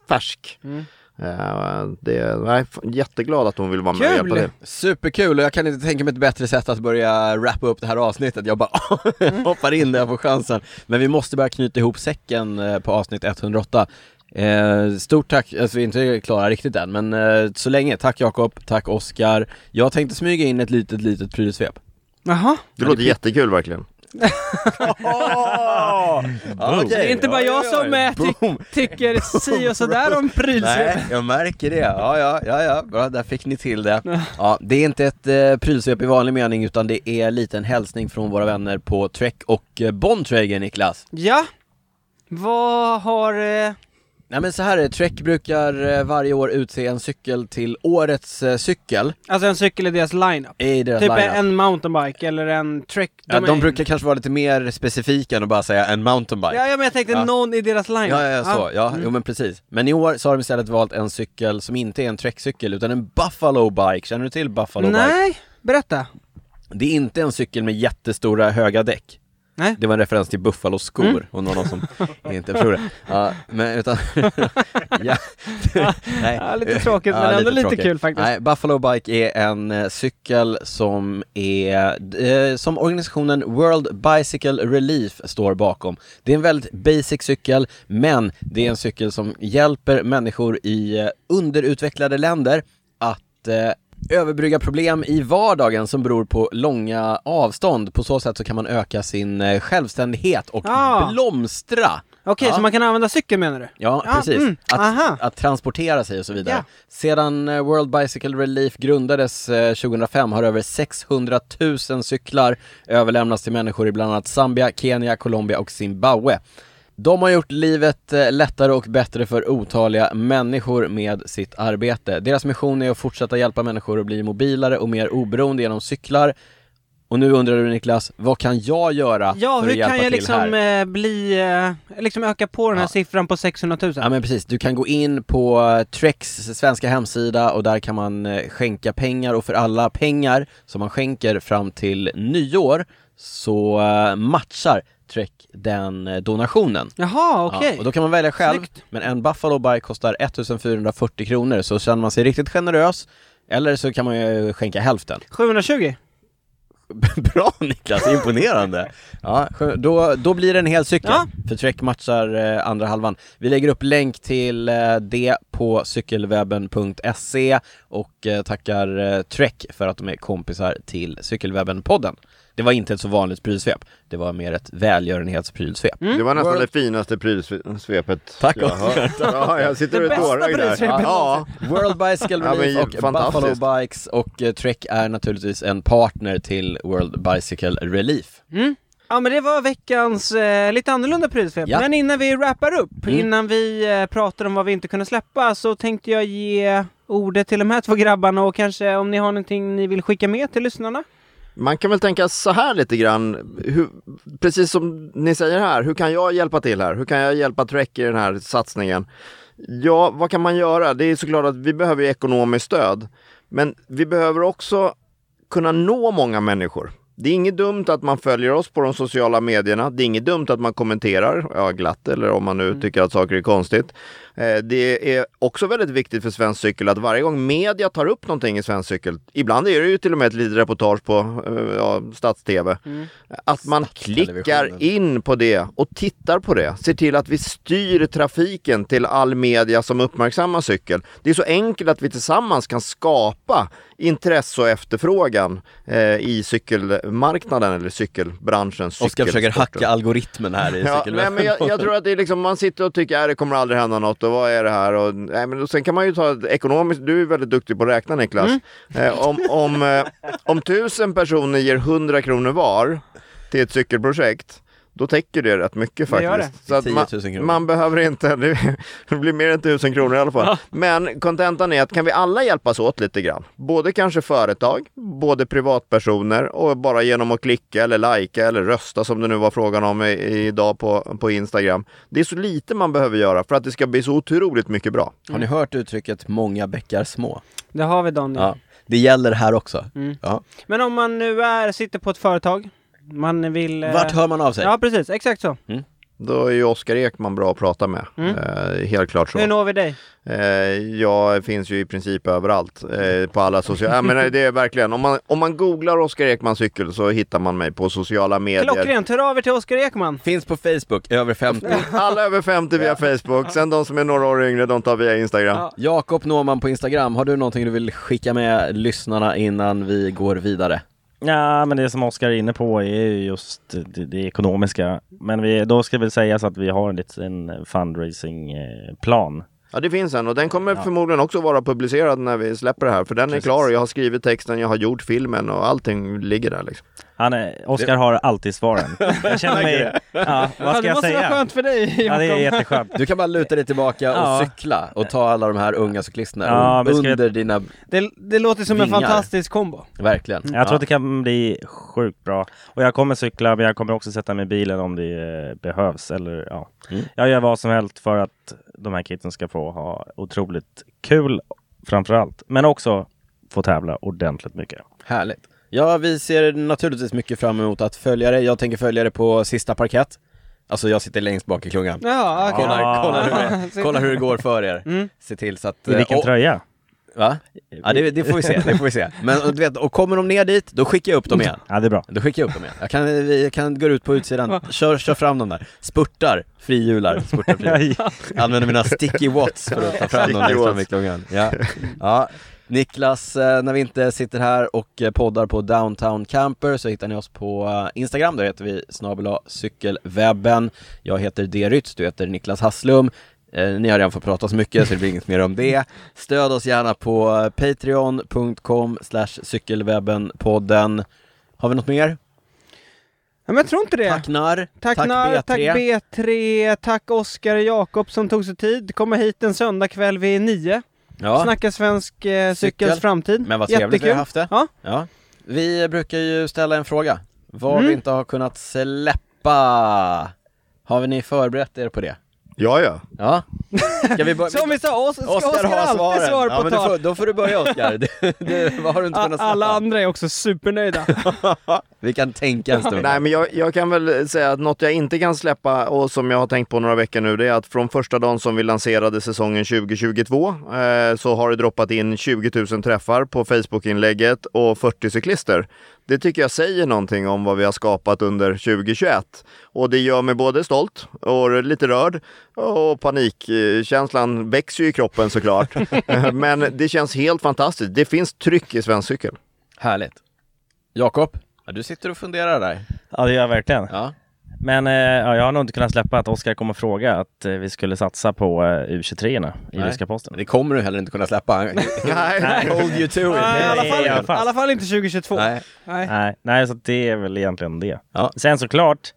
färsk. Mm. Eh, Det är, nej, f- jätteglad att hon vill vara med och hjälpa till. Superkul och jag kan inte tänka mig ett bättre sätt att börja wrappa upp det här avsnittet. Jag bara hoppar in där jag får chansen. Men vi måste börja knyta ihop säcken eh, på avsnitt 108. Eh, stort tack, alltså vi är inte klara riktigt än, men eh, så länge. Tack Jakob, tack Oskar. Jag tänkte smyga in ett litet, litet prylsvep. Jaha. Det låter jättekul verkligen. Ja, okej. Det är inte bara Oj, jag oj, som eh, ty Boom. tycker si och sådär om prylsvep. Nej, jag märker det. Ja, ja, ja, ja, bra, där fick ni till det. Ja, det är inte ett eh, prylsvep i vanlig mening utan det är lite en hälsning från våra vänner på Trek och eh, Bontrager, Niklas. Ja. Vad har... Eh... Nej men så här är det, Trek brukar eh, varje år utse en cykel till årets eh, cykel Alltså en cykel i deras lineup. i deras Typ lineup. en mountainbike eller en trek. Ja, de brukar kanske vara lite mer specifika än att bara säga en mountainbike. Ja, ja men jag tänkte Ja. någon i deras lineup. Ja, ja, så, ja, Mm. jo men precis. Men i år så har de istället valt en cykel som inte är en Trek-cykel utan en Buffalo Bike, känner du till Buffalo Bike? Nej, berätta. Det är inte en cykel med jättestora höga däck. Nej. Det var en referens till Buffalo skor, Mm. om det var någon som inte förstod det. Ja, men utan... ja. Nej. Ja, lite tråkigt, men ändå lite kul faktiskt. Nej, Buffalo Bike är en eh, cykel som är, eh, som organisationen World Bicycle Relief står bakom. Det är en väldigt basic cykel, men det är en cykel som hjälper människor i eh, underutvecklade länder att eh, överbrygga problem i vardagen som beror på långa avstånd. På så sätt så kan man öka sin eh, självständighet och Ah. blomstra. Okej, Ja. så man kan använda cykeln menar du? Ja, Ja, precis. mm. Att, att transportera sig och så vidare. Ja. Sedan eh, World Bicycle Relief grundades eh, 2005 har över 600 000 cyklar överlämnats till människor i bland annat Zambia, Kenya, Colombia och Zimbabwe. De har gjort livet eh, lättare och bättre för otaliga människor med sitt arbete. Deras mission är att fortsätta hjälpa människor att bli mobilare och mer oberoende genom cyklar. Och nu undrar du Niklas, vad kan jag göra Ja, för att hur hjälpa kan jag till liksom här? eh, bli, eh, liksom öka på den här Ja. siffran på 600 000? Ja men precis, du kan gå in på Treks svenska hemsida och där kan man skänka pengar och för alla pengar som man skänker fram till nyår så matchar Trek den eh, donationen. Jaha, okej. Ja, och då kan man välja själv, Snyggt. men en Buffalo Bike kostar 1440 kronor så känner man sig riktigt generös eller så kan man ju skänka hälften. 720? Bra Niklas, imponerande! Ja, då, då blir det en hel cykel, Ja. för Trek matchar eh, andra halvan. Vi lägger upp länk till eh, det på cykelwebben.se och eh, tackar eh, Trek för att de är kompisar till Cykelwebben-podden. Det var inte ett så vanligt prylsvep. Det var mer ett välgörenhetsprylsvep. Det var nästan World- det finaste prylsvepet Tack, jag har. Ja, jag sitter och tårögd där. Ja, World Bicycle Ja, men Relief ju och. Buffalo Bikes och eh, Trek är naturligtvis en partner till World Bicycle Relief. Ja men det var veckans eh, lite annorlunda prylsvep. Ja. Men innan vi wrappar upp, Mm. innan vi eh, pratar om vad vi inte kunde släppa så tänkte jag ge ordet till de här två grabbarna och kanske om ni har någonting ni vill skicka med till lyssnarna? Man kan väl tänka så här lite grann, hur, precis som ni säger här, hur kan jag hjälpa till här? Hur kan jag hjälpa Trek i den här satsningen? Ja, vad kan man göra? Det är såklart att vi behöver ekonomiskt stöd, men vi behöver också kunna nå många människor. Det är inget dumt att man följer oss på de sociala medierna. Det är inget dumt att man kommenterar, ja, glatt eller om man nu tycker att saker är konstigt. Eh, Det är också väldigt viktigt för Svensk Cykel att varje gång media tar upp någonting i Svensk Cykel, ibland är det ju till och med ett litet reportage på eh, ja, Stats-TV, att man klickar in på det och tittar på det. Ser till att vi styr trafiken till all media som uppmärksammar cykel. Det är så enkelt att vi tillsammans kan skapa intresse och efterfrågan eh, i cykelmarknaden eller cykelbranschen. Oskar försöker hacka algoritmen här i Ja, nej, men jag, jag tror att det är liksom, man sitter och tycker att det kommer aldrig hända något och vad är det här? Och, nej, men sen kan man ju ta ekonomiskt, du är väldigt duktig på att räkna Niklas. Eh, om, om, eh, om tusen personer ger 100 kronor var till ett cykelprojekt, då täcker det rätt mycket faktiskt. Så att 10 man, 000 kronor. man behöver inte, det, blir mer än tusen kronor i alla fall. Men kontentan är att kan vi alla hjälpas åt lite grann, både kanske företag, både privatpersoner och bara genom att klicka eller likea eller rösta som det nu var frågan om i, idag på, på Instagram. Det är så lite man behöver göra för att det ska bli så otroligt mycket bra. Har ni hört uttrycket många bäckar små? Det har vi Daniel. Ja. Det gäller här också. Mm. Ja. Men om man nu är, sitter på ett företag, man vill... eh, Vart hör man av sig? Ja precis, exakt så. Då är ju Oskar Ekman bra att prata med. Mm. Eh, helt klart så. Hur når vi dig? Eh, jag finns ju i princip överallt eh, på alla sociala... Men det är verkligen, om man, om man googlar Oskar Ekman cykel så hittar man mig på sociala medier. Klockrent, hör av er till Oskar Ekman. Finns på Facebook, över 50. Alla över 50 via Facebook, sen de som är några år yngre de tar via Instagram. Ja. Jakob Norman på Instagram, har du någonting du vill skicka med lyssnarna innan vi går vidare? Ja, men det som Oskar är inne på är ju just det, det ekonomiska. Men vi, då ska väl sägas att vi har en liten fundraising-plan. Ja det finns en och den kommer förmodligen också vara publicerad när vi släpper det här för den är Precis. klar. Jag har skrivit texten, jag har gjort filmen och allting ligger där liksom. Han är, Oskar har alltid svaren. Jag känner mig... Ja, vad Ja, ska det jag måste vara säga? skönt för dig Ja, det är jätteskönt. Du kan bara luta dig tillbaka och Ja. cykla och ta alla de här unga cyklisterna Ja, och vi ska- under dina, det, det låter som en Vingar. fantastisk kombo. verkligen. Jag tror att det kan bli sjukt bra. Och jag kommer cykla, men jag kommer också sätta mig i bilen om det eh, behövs. Eller, ja. Mm. Jag gör vad som helst för att de här kidsen ska få ha otroligt kul framför allt. Men också få tävla ordentligt mycket. Härligt. Ja, vi ser naturligtvis mycket fram emot att följa det. Jag tänker följa det på sista parkett. Alltså jag sitter längst bak i klungan. Ja, okej. Kolla, kolla, hur det, kolla hur det går för er. Mm. Se till så att... I vilken eh, och- tröja? Va? Ja det, det får vi se, det får vi se. Men och du vet, och kommer de ner dit, då skickar jag upp dem igen. Ja, det är bra. Då skickar jag upp dem igen. Jag kan, jag kan gå ut på utsidan, kör, kör fram dem där. Spurtar, frihjular, spurtar, frihjular. Använder mina sticky watts för att ta fram dem längst fram watts. i klungan. Ja. ja. Niklas, eh, när vi inte sitter här och eh, poddar på Downtown Camper så hittar ni oss på eh, Instagram, där heter vi snabel cykelwebben. Jag heter D. Rytz, du heter Niklas Hasslum. Ni har redan fått prata så mycket så det blir inget mer om det. Stöd oss gärna på patreon.com cykelwebbenpodden. Har vi något mer? Ja, men jag tror inte det. Tack Narr, Tack, tack Nar, B3. tack B3, tack Oskar Jakob som tog sig tid. Komma hit en söndagkväll vid nio. Ja. Snacka svensk eh, cykels Cykel. framtid. Men vad trevligt vi har haft det. Ja. Ja. Vi brukar ju ställa en fråga. Vad Mm. vi inte har kunnat släppa. Har ni förberett er på det? Ja, ja. Ja. Ska vi börja? Som vi sa, Os- ska Oskar Oskar har alltid svaren. svar ja, på men då, tal. får, då får du börja Oskar. Du, du, vad har du inte kunnat? Alla andra är också supernöjda. Vi kan tänka en stund. Nej men jag, jag kan väl säga att något jag inte kan släppa och som jag har tänkt på några veckor nu det är att från första dagen som vi lanserade säsongen 2022 eh, så har det droppat in 20 000 träffar på Facebook-inlägget och 40 cyklister. Det tycker jag säger någonting om vad vi har skapat under 2021 och det gör mig både stolt och lite rörd och panikkänslan växer ju i kroppen såklart. Men det känns helt fantastiskt. Det finns tryck i svensk cykel. Härligt. Jakob, Ja, du sitter och funderar där. Ja, det gör jag verkligen. Ja. Men eh, ja, jag har nog inte kunnat släppa att Oskar kommer fråga att eh, vi skulle satsa på eh, U23-orna i Nej. ryska posten. Det kommer du heller inte kunna släppa. Nej. Hold you to it. Nej, i alla fall, alla fall inte 2022. Nej. Nej. Nej, nej, så det är väl egentligen det. Ja. Sen såklart,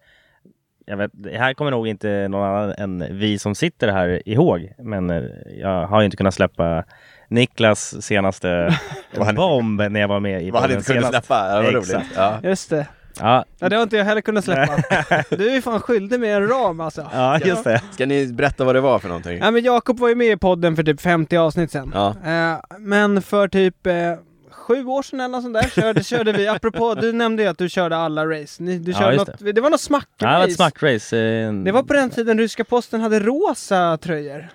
jag vet, det här kommer nog inte någon annan än vi som sitter här ihåg. Men eh, jag har ju inte kunnat släppa Niklas senaste bomb när jag var med i Vad hade podden inte kunnat senast. släppa? Ja, vad roligt. Ja. Just det. Ja, Ja, det har inte jag heller kunnat släppa. Du är fan skyldig med en ram alltså. ja, just det. Ska ni berätta vad det var för någonting? Ja, men Jakob var ju med i podden för typ 50 avsnitt sen. Ja. Eh, men för typ eh, sju år sedan eller något sånt där körde, körde vi, apropå, du nämnde ju att du körde alla race. Ni, du Ja, körde just något, det. var något Ja, det var smackrace. ett smackrace. eh, det var på den tiden ryska posten hade rosa tröjor.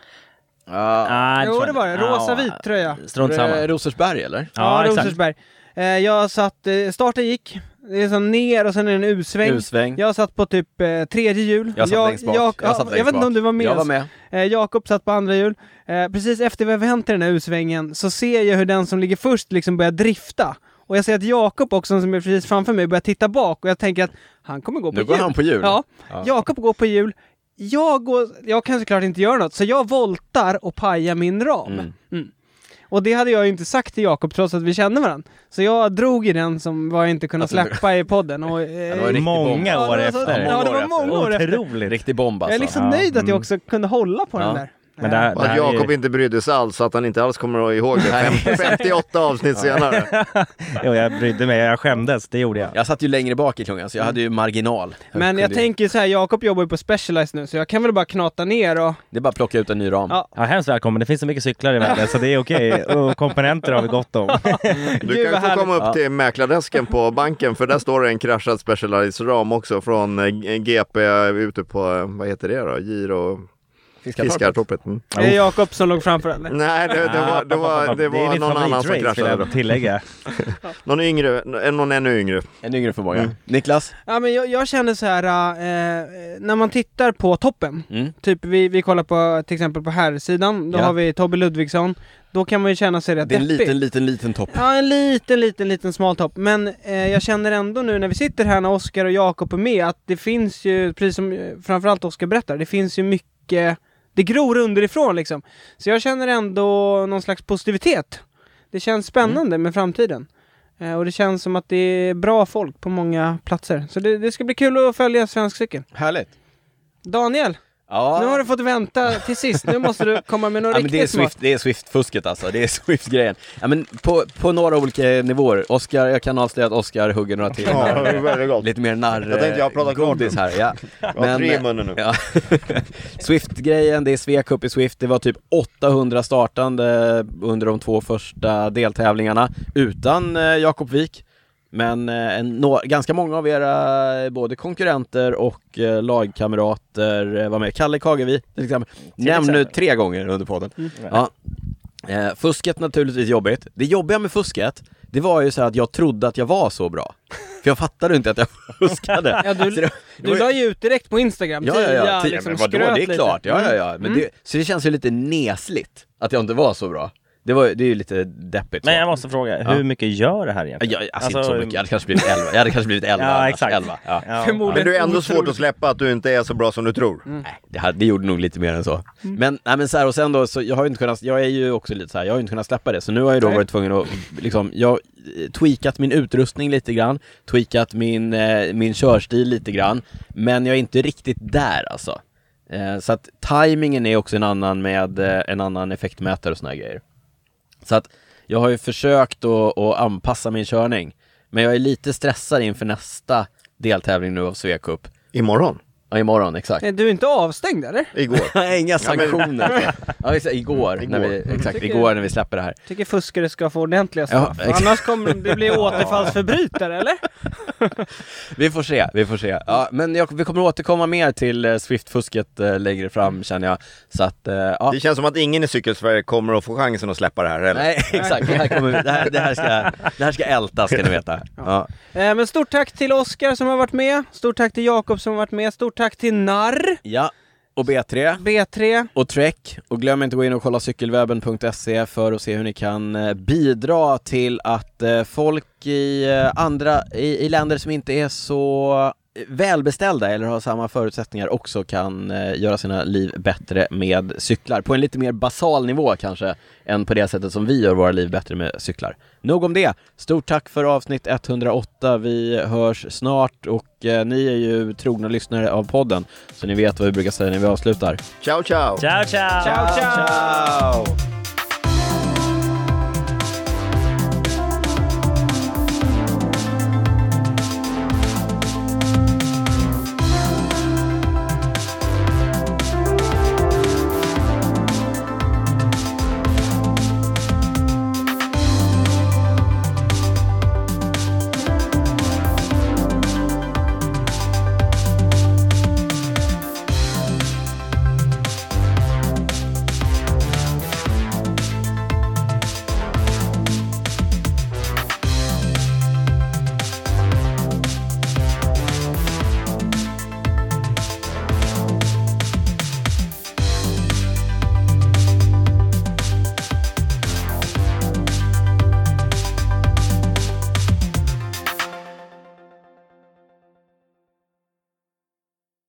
Ja. Ah, jo det var det, inte. rosa-vit tröja. Strunt samma. Eh, Rosersberg eller? Ja, exakt. Rosersberg. Eh, jag satt, eh, starten gick, det är så ner och sen är det en U-sväng. U-sväng. Jag satt på typ eh, tredje hjul. Jag satt längst bak. Jag, Jag satt ja, längst jag vet inte om du var med. Jag var med. Eh, Jakob satt på andra hjul. Eh, precis efter vi har vänt i den här U-svängen så ser jag hur den som ligger först liksom börjar drifta. Och jag ser att Jakob också som är precis framför mig börjar titta bak och jag tänker att han kommer gå på Nu går hjul. han på hjul. Ja, Ja. Jakob går på hjul. Jag, går, jag kan såklart inte göra något, så jag voltar och pajar min ram. Mm. Mm. Och det hade jag ju inte sagt till Jakob trots att vi kände varandra. Så jag drog i den som var inte kunnat Alltså, släppa i podden. Och, eh, det var. Många år efter. Ja, det var många år efter. Otroligt. Riktig bomb alltså. Jag är liksom Ja, nöjd att jag mm. också kunde hålla på Ja. den där. Men det här, det att är Jakob ju, inte brydde sig alls, så att han inte alls kommer ihåg det. Fem- 58 avsnitt senare. jo, jag brydde mig, jag skämdes, det gjorde jag. Jag satt ju längre bak i klungan så jag hade ju marginal. Men jag ju- tänker så här, Jakob jobbar ju på Specialized nu, så jag kan väl bara knata ner och... Det är bara att plocka ut en ny ram. Ja. Ja, hemskt välkommen, det finns så mycket cyklar i världen så det är okej. Och komponenter har vi gott om. Du kan få komma upp Ja. till mäklardesken på banken för där står det en kraschad Specialized-ram också från eh, GP ute på, eh, vad heter det då? Giro Fiskartorpet. Mm. Det är Jakob som låg framför eller? Nej, det, det var, det var, det var någon annan som kraschade. tillägga. Någon yngre, någon ännu yngre. En yngre förmåga. Mm. Niklas? Ja men jag, jag känner så här, äh, när man tittar på toppen, Mm. typ vi, vi kollar på till exempel på här sidan då Ja. har vi Tobbe Ludvigsson, då kan man ju känna sig rätt Det är en deppig. liten, liten, liten topp. Ja, en liten, liten, liten smal topp. Men eh, jag känner ändå nu när vi sitter här när Oskar och Jakob är med att det finns ju, precis som eh, framförallt Oskar berättar, det finns ju mycket, det gror underifrån liksom. Så jag känner ändå någon slags positivitet. Det känns spännande med framtiden. Eh, och det känns som att det är bra folk på många platser. Så det, det ska bli kul att följa svensk cykel. Härligt. Daniel, Ja. nu har du fått vänta till sist. Nu måste du komma med något Ja, men det är riktigt smart. Swift, det är Swift-fusket alltså, det är Swift-grejen. Ja, men på, på några olika nivåer. Oscar, jag kan avslöja att Oscar hugger några till. Ja. Lite mer narr, Jag tänkte jag har pratat klart nu. här. Ja. Jag har tre i munnen nu. Ja. Swift-grejen, det är Svea Cup i Swift, det var typ 800 startande under de två första deltävlingarna utan eh, Jakob Wik. Men eh, en, nå, ganska många av era eh, både konkurrenter och eh, lagkamrater eh, var med. Kalle Kagevi till exempel. Nämn nu tre gånger under podden. Ja. Eh, fusket naturligtvis jobbigt. Det jobbiga med fusket, det var ju så att jag trodde att jag var så bra. För jag fattade inte att jag fuskade. Ja, du- det- det Du la ju ut direkt på Instagram, Ja, ja, ja, Tia liksom men vadå, det är lite. klart, ja, ja, ja. Men Mm. det, så det känns ju lite nesligt att jag inte var så bra. Det, var, det är ju lite deppigt. Men jag måste fråga, Ja. hur mycket gör det här egentligen? alltså, inte så mycket, jag hade kanske blivit 11, jag hade kanske blivit 11 Ja, annars. exakt. 11, ja. Ja. Men det är ändå svårt att släppa att du inte är så bra som du tror. Nej, det, hade, det gjorde nog lite mer än så. Mm. Men, nej, men så här, och sen då, så jag har ju inte kunnat, jag är ju också lite så här, jag har ju inte kunnat släppa det, så nu har jag då Nej. varit tvungen att, liksom, jag eh, tweakat min utrustning lite grann, tweakat min, eh, min körstil lite grann, men jag är inte riktigt där alltså. Eh, så att tajmingen är också en annan med eh, en annan effektmätare och såna här grejer. Så att jag har ju försökt att, att anpassa min körning, men jag är lite stressad inför nästa deltävling nu av Svea Cup. Imorgon? Ja, imorgon, exakt. Du är inte avstängd eller? Igår? Inga sanktioner. ja, exakt, igår, Igår. När vi, exakt, Tycker- igår när vi släpper det här. Tycker fuskare ska få ordentliga straff. exakt. Annars kommer det bli återfallsförbrytare eller? Vi får se, vi får se. Ja, men jag, vi kommer återkomma mer till eh, Swift-fusket eh, längre fram känner jag. Så att, eh, ja. Det känns som att ingen i Cykelsverige kommer att få chansen att släppa det här heller. Nej, exakt. Det här, kommer, det, här, det, här ska, det här ska ältas ska ni veta. Ja. Eh, men stort tack till Oskar som har varit med. Stort tack till Jakob som har varit med. Stort tack till Narr. ja. och B3 B3. och Trek. Och glöm inte att gå in och kolla cykelwebben.se för att se hur ni kan eh, bidra till att eh, folk i eh, andra, i, i länder som inte är så välbeställda eller har samma förutsättningar också kan eh, göra sina liv bättre med cyklar. På en lite mer basal nivå kanske, än på det sättet som vi gör våra liv bättre med cyklar. Nog om det. Stort tack för avsnitt 108. Vi hörs snart och eh, ni är ju trogna lyssnare av podden, så ni vet vad vi brukar säga när vi avslutar. Ciao, ciao! Ciao, ciao! Ciao, ciao! ciao!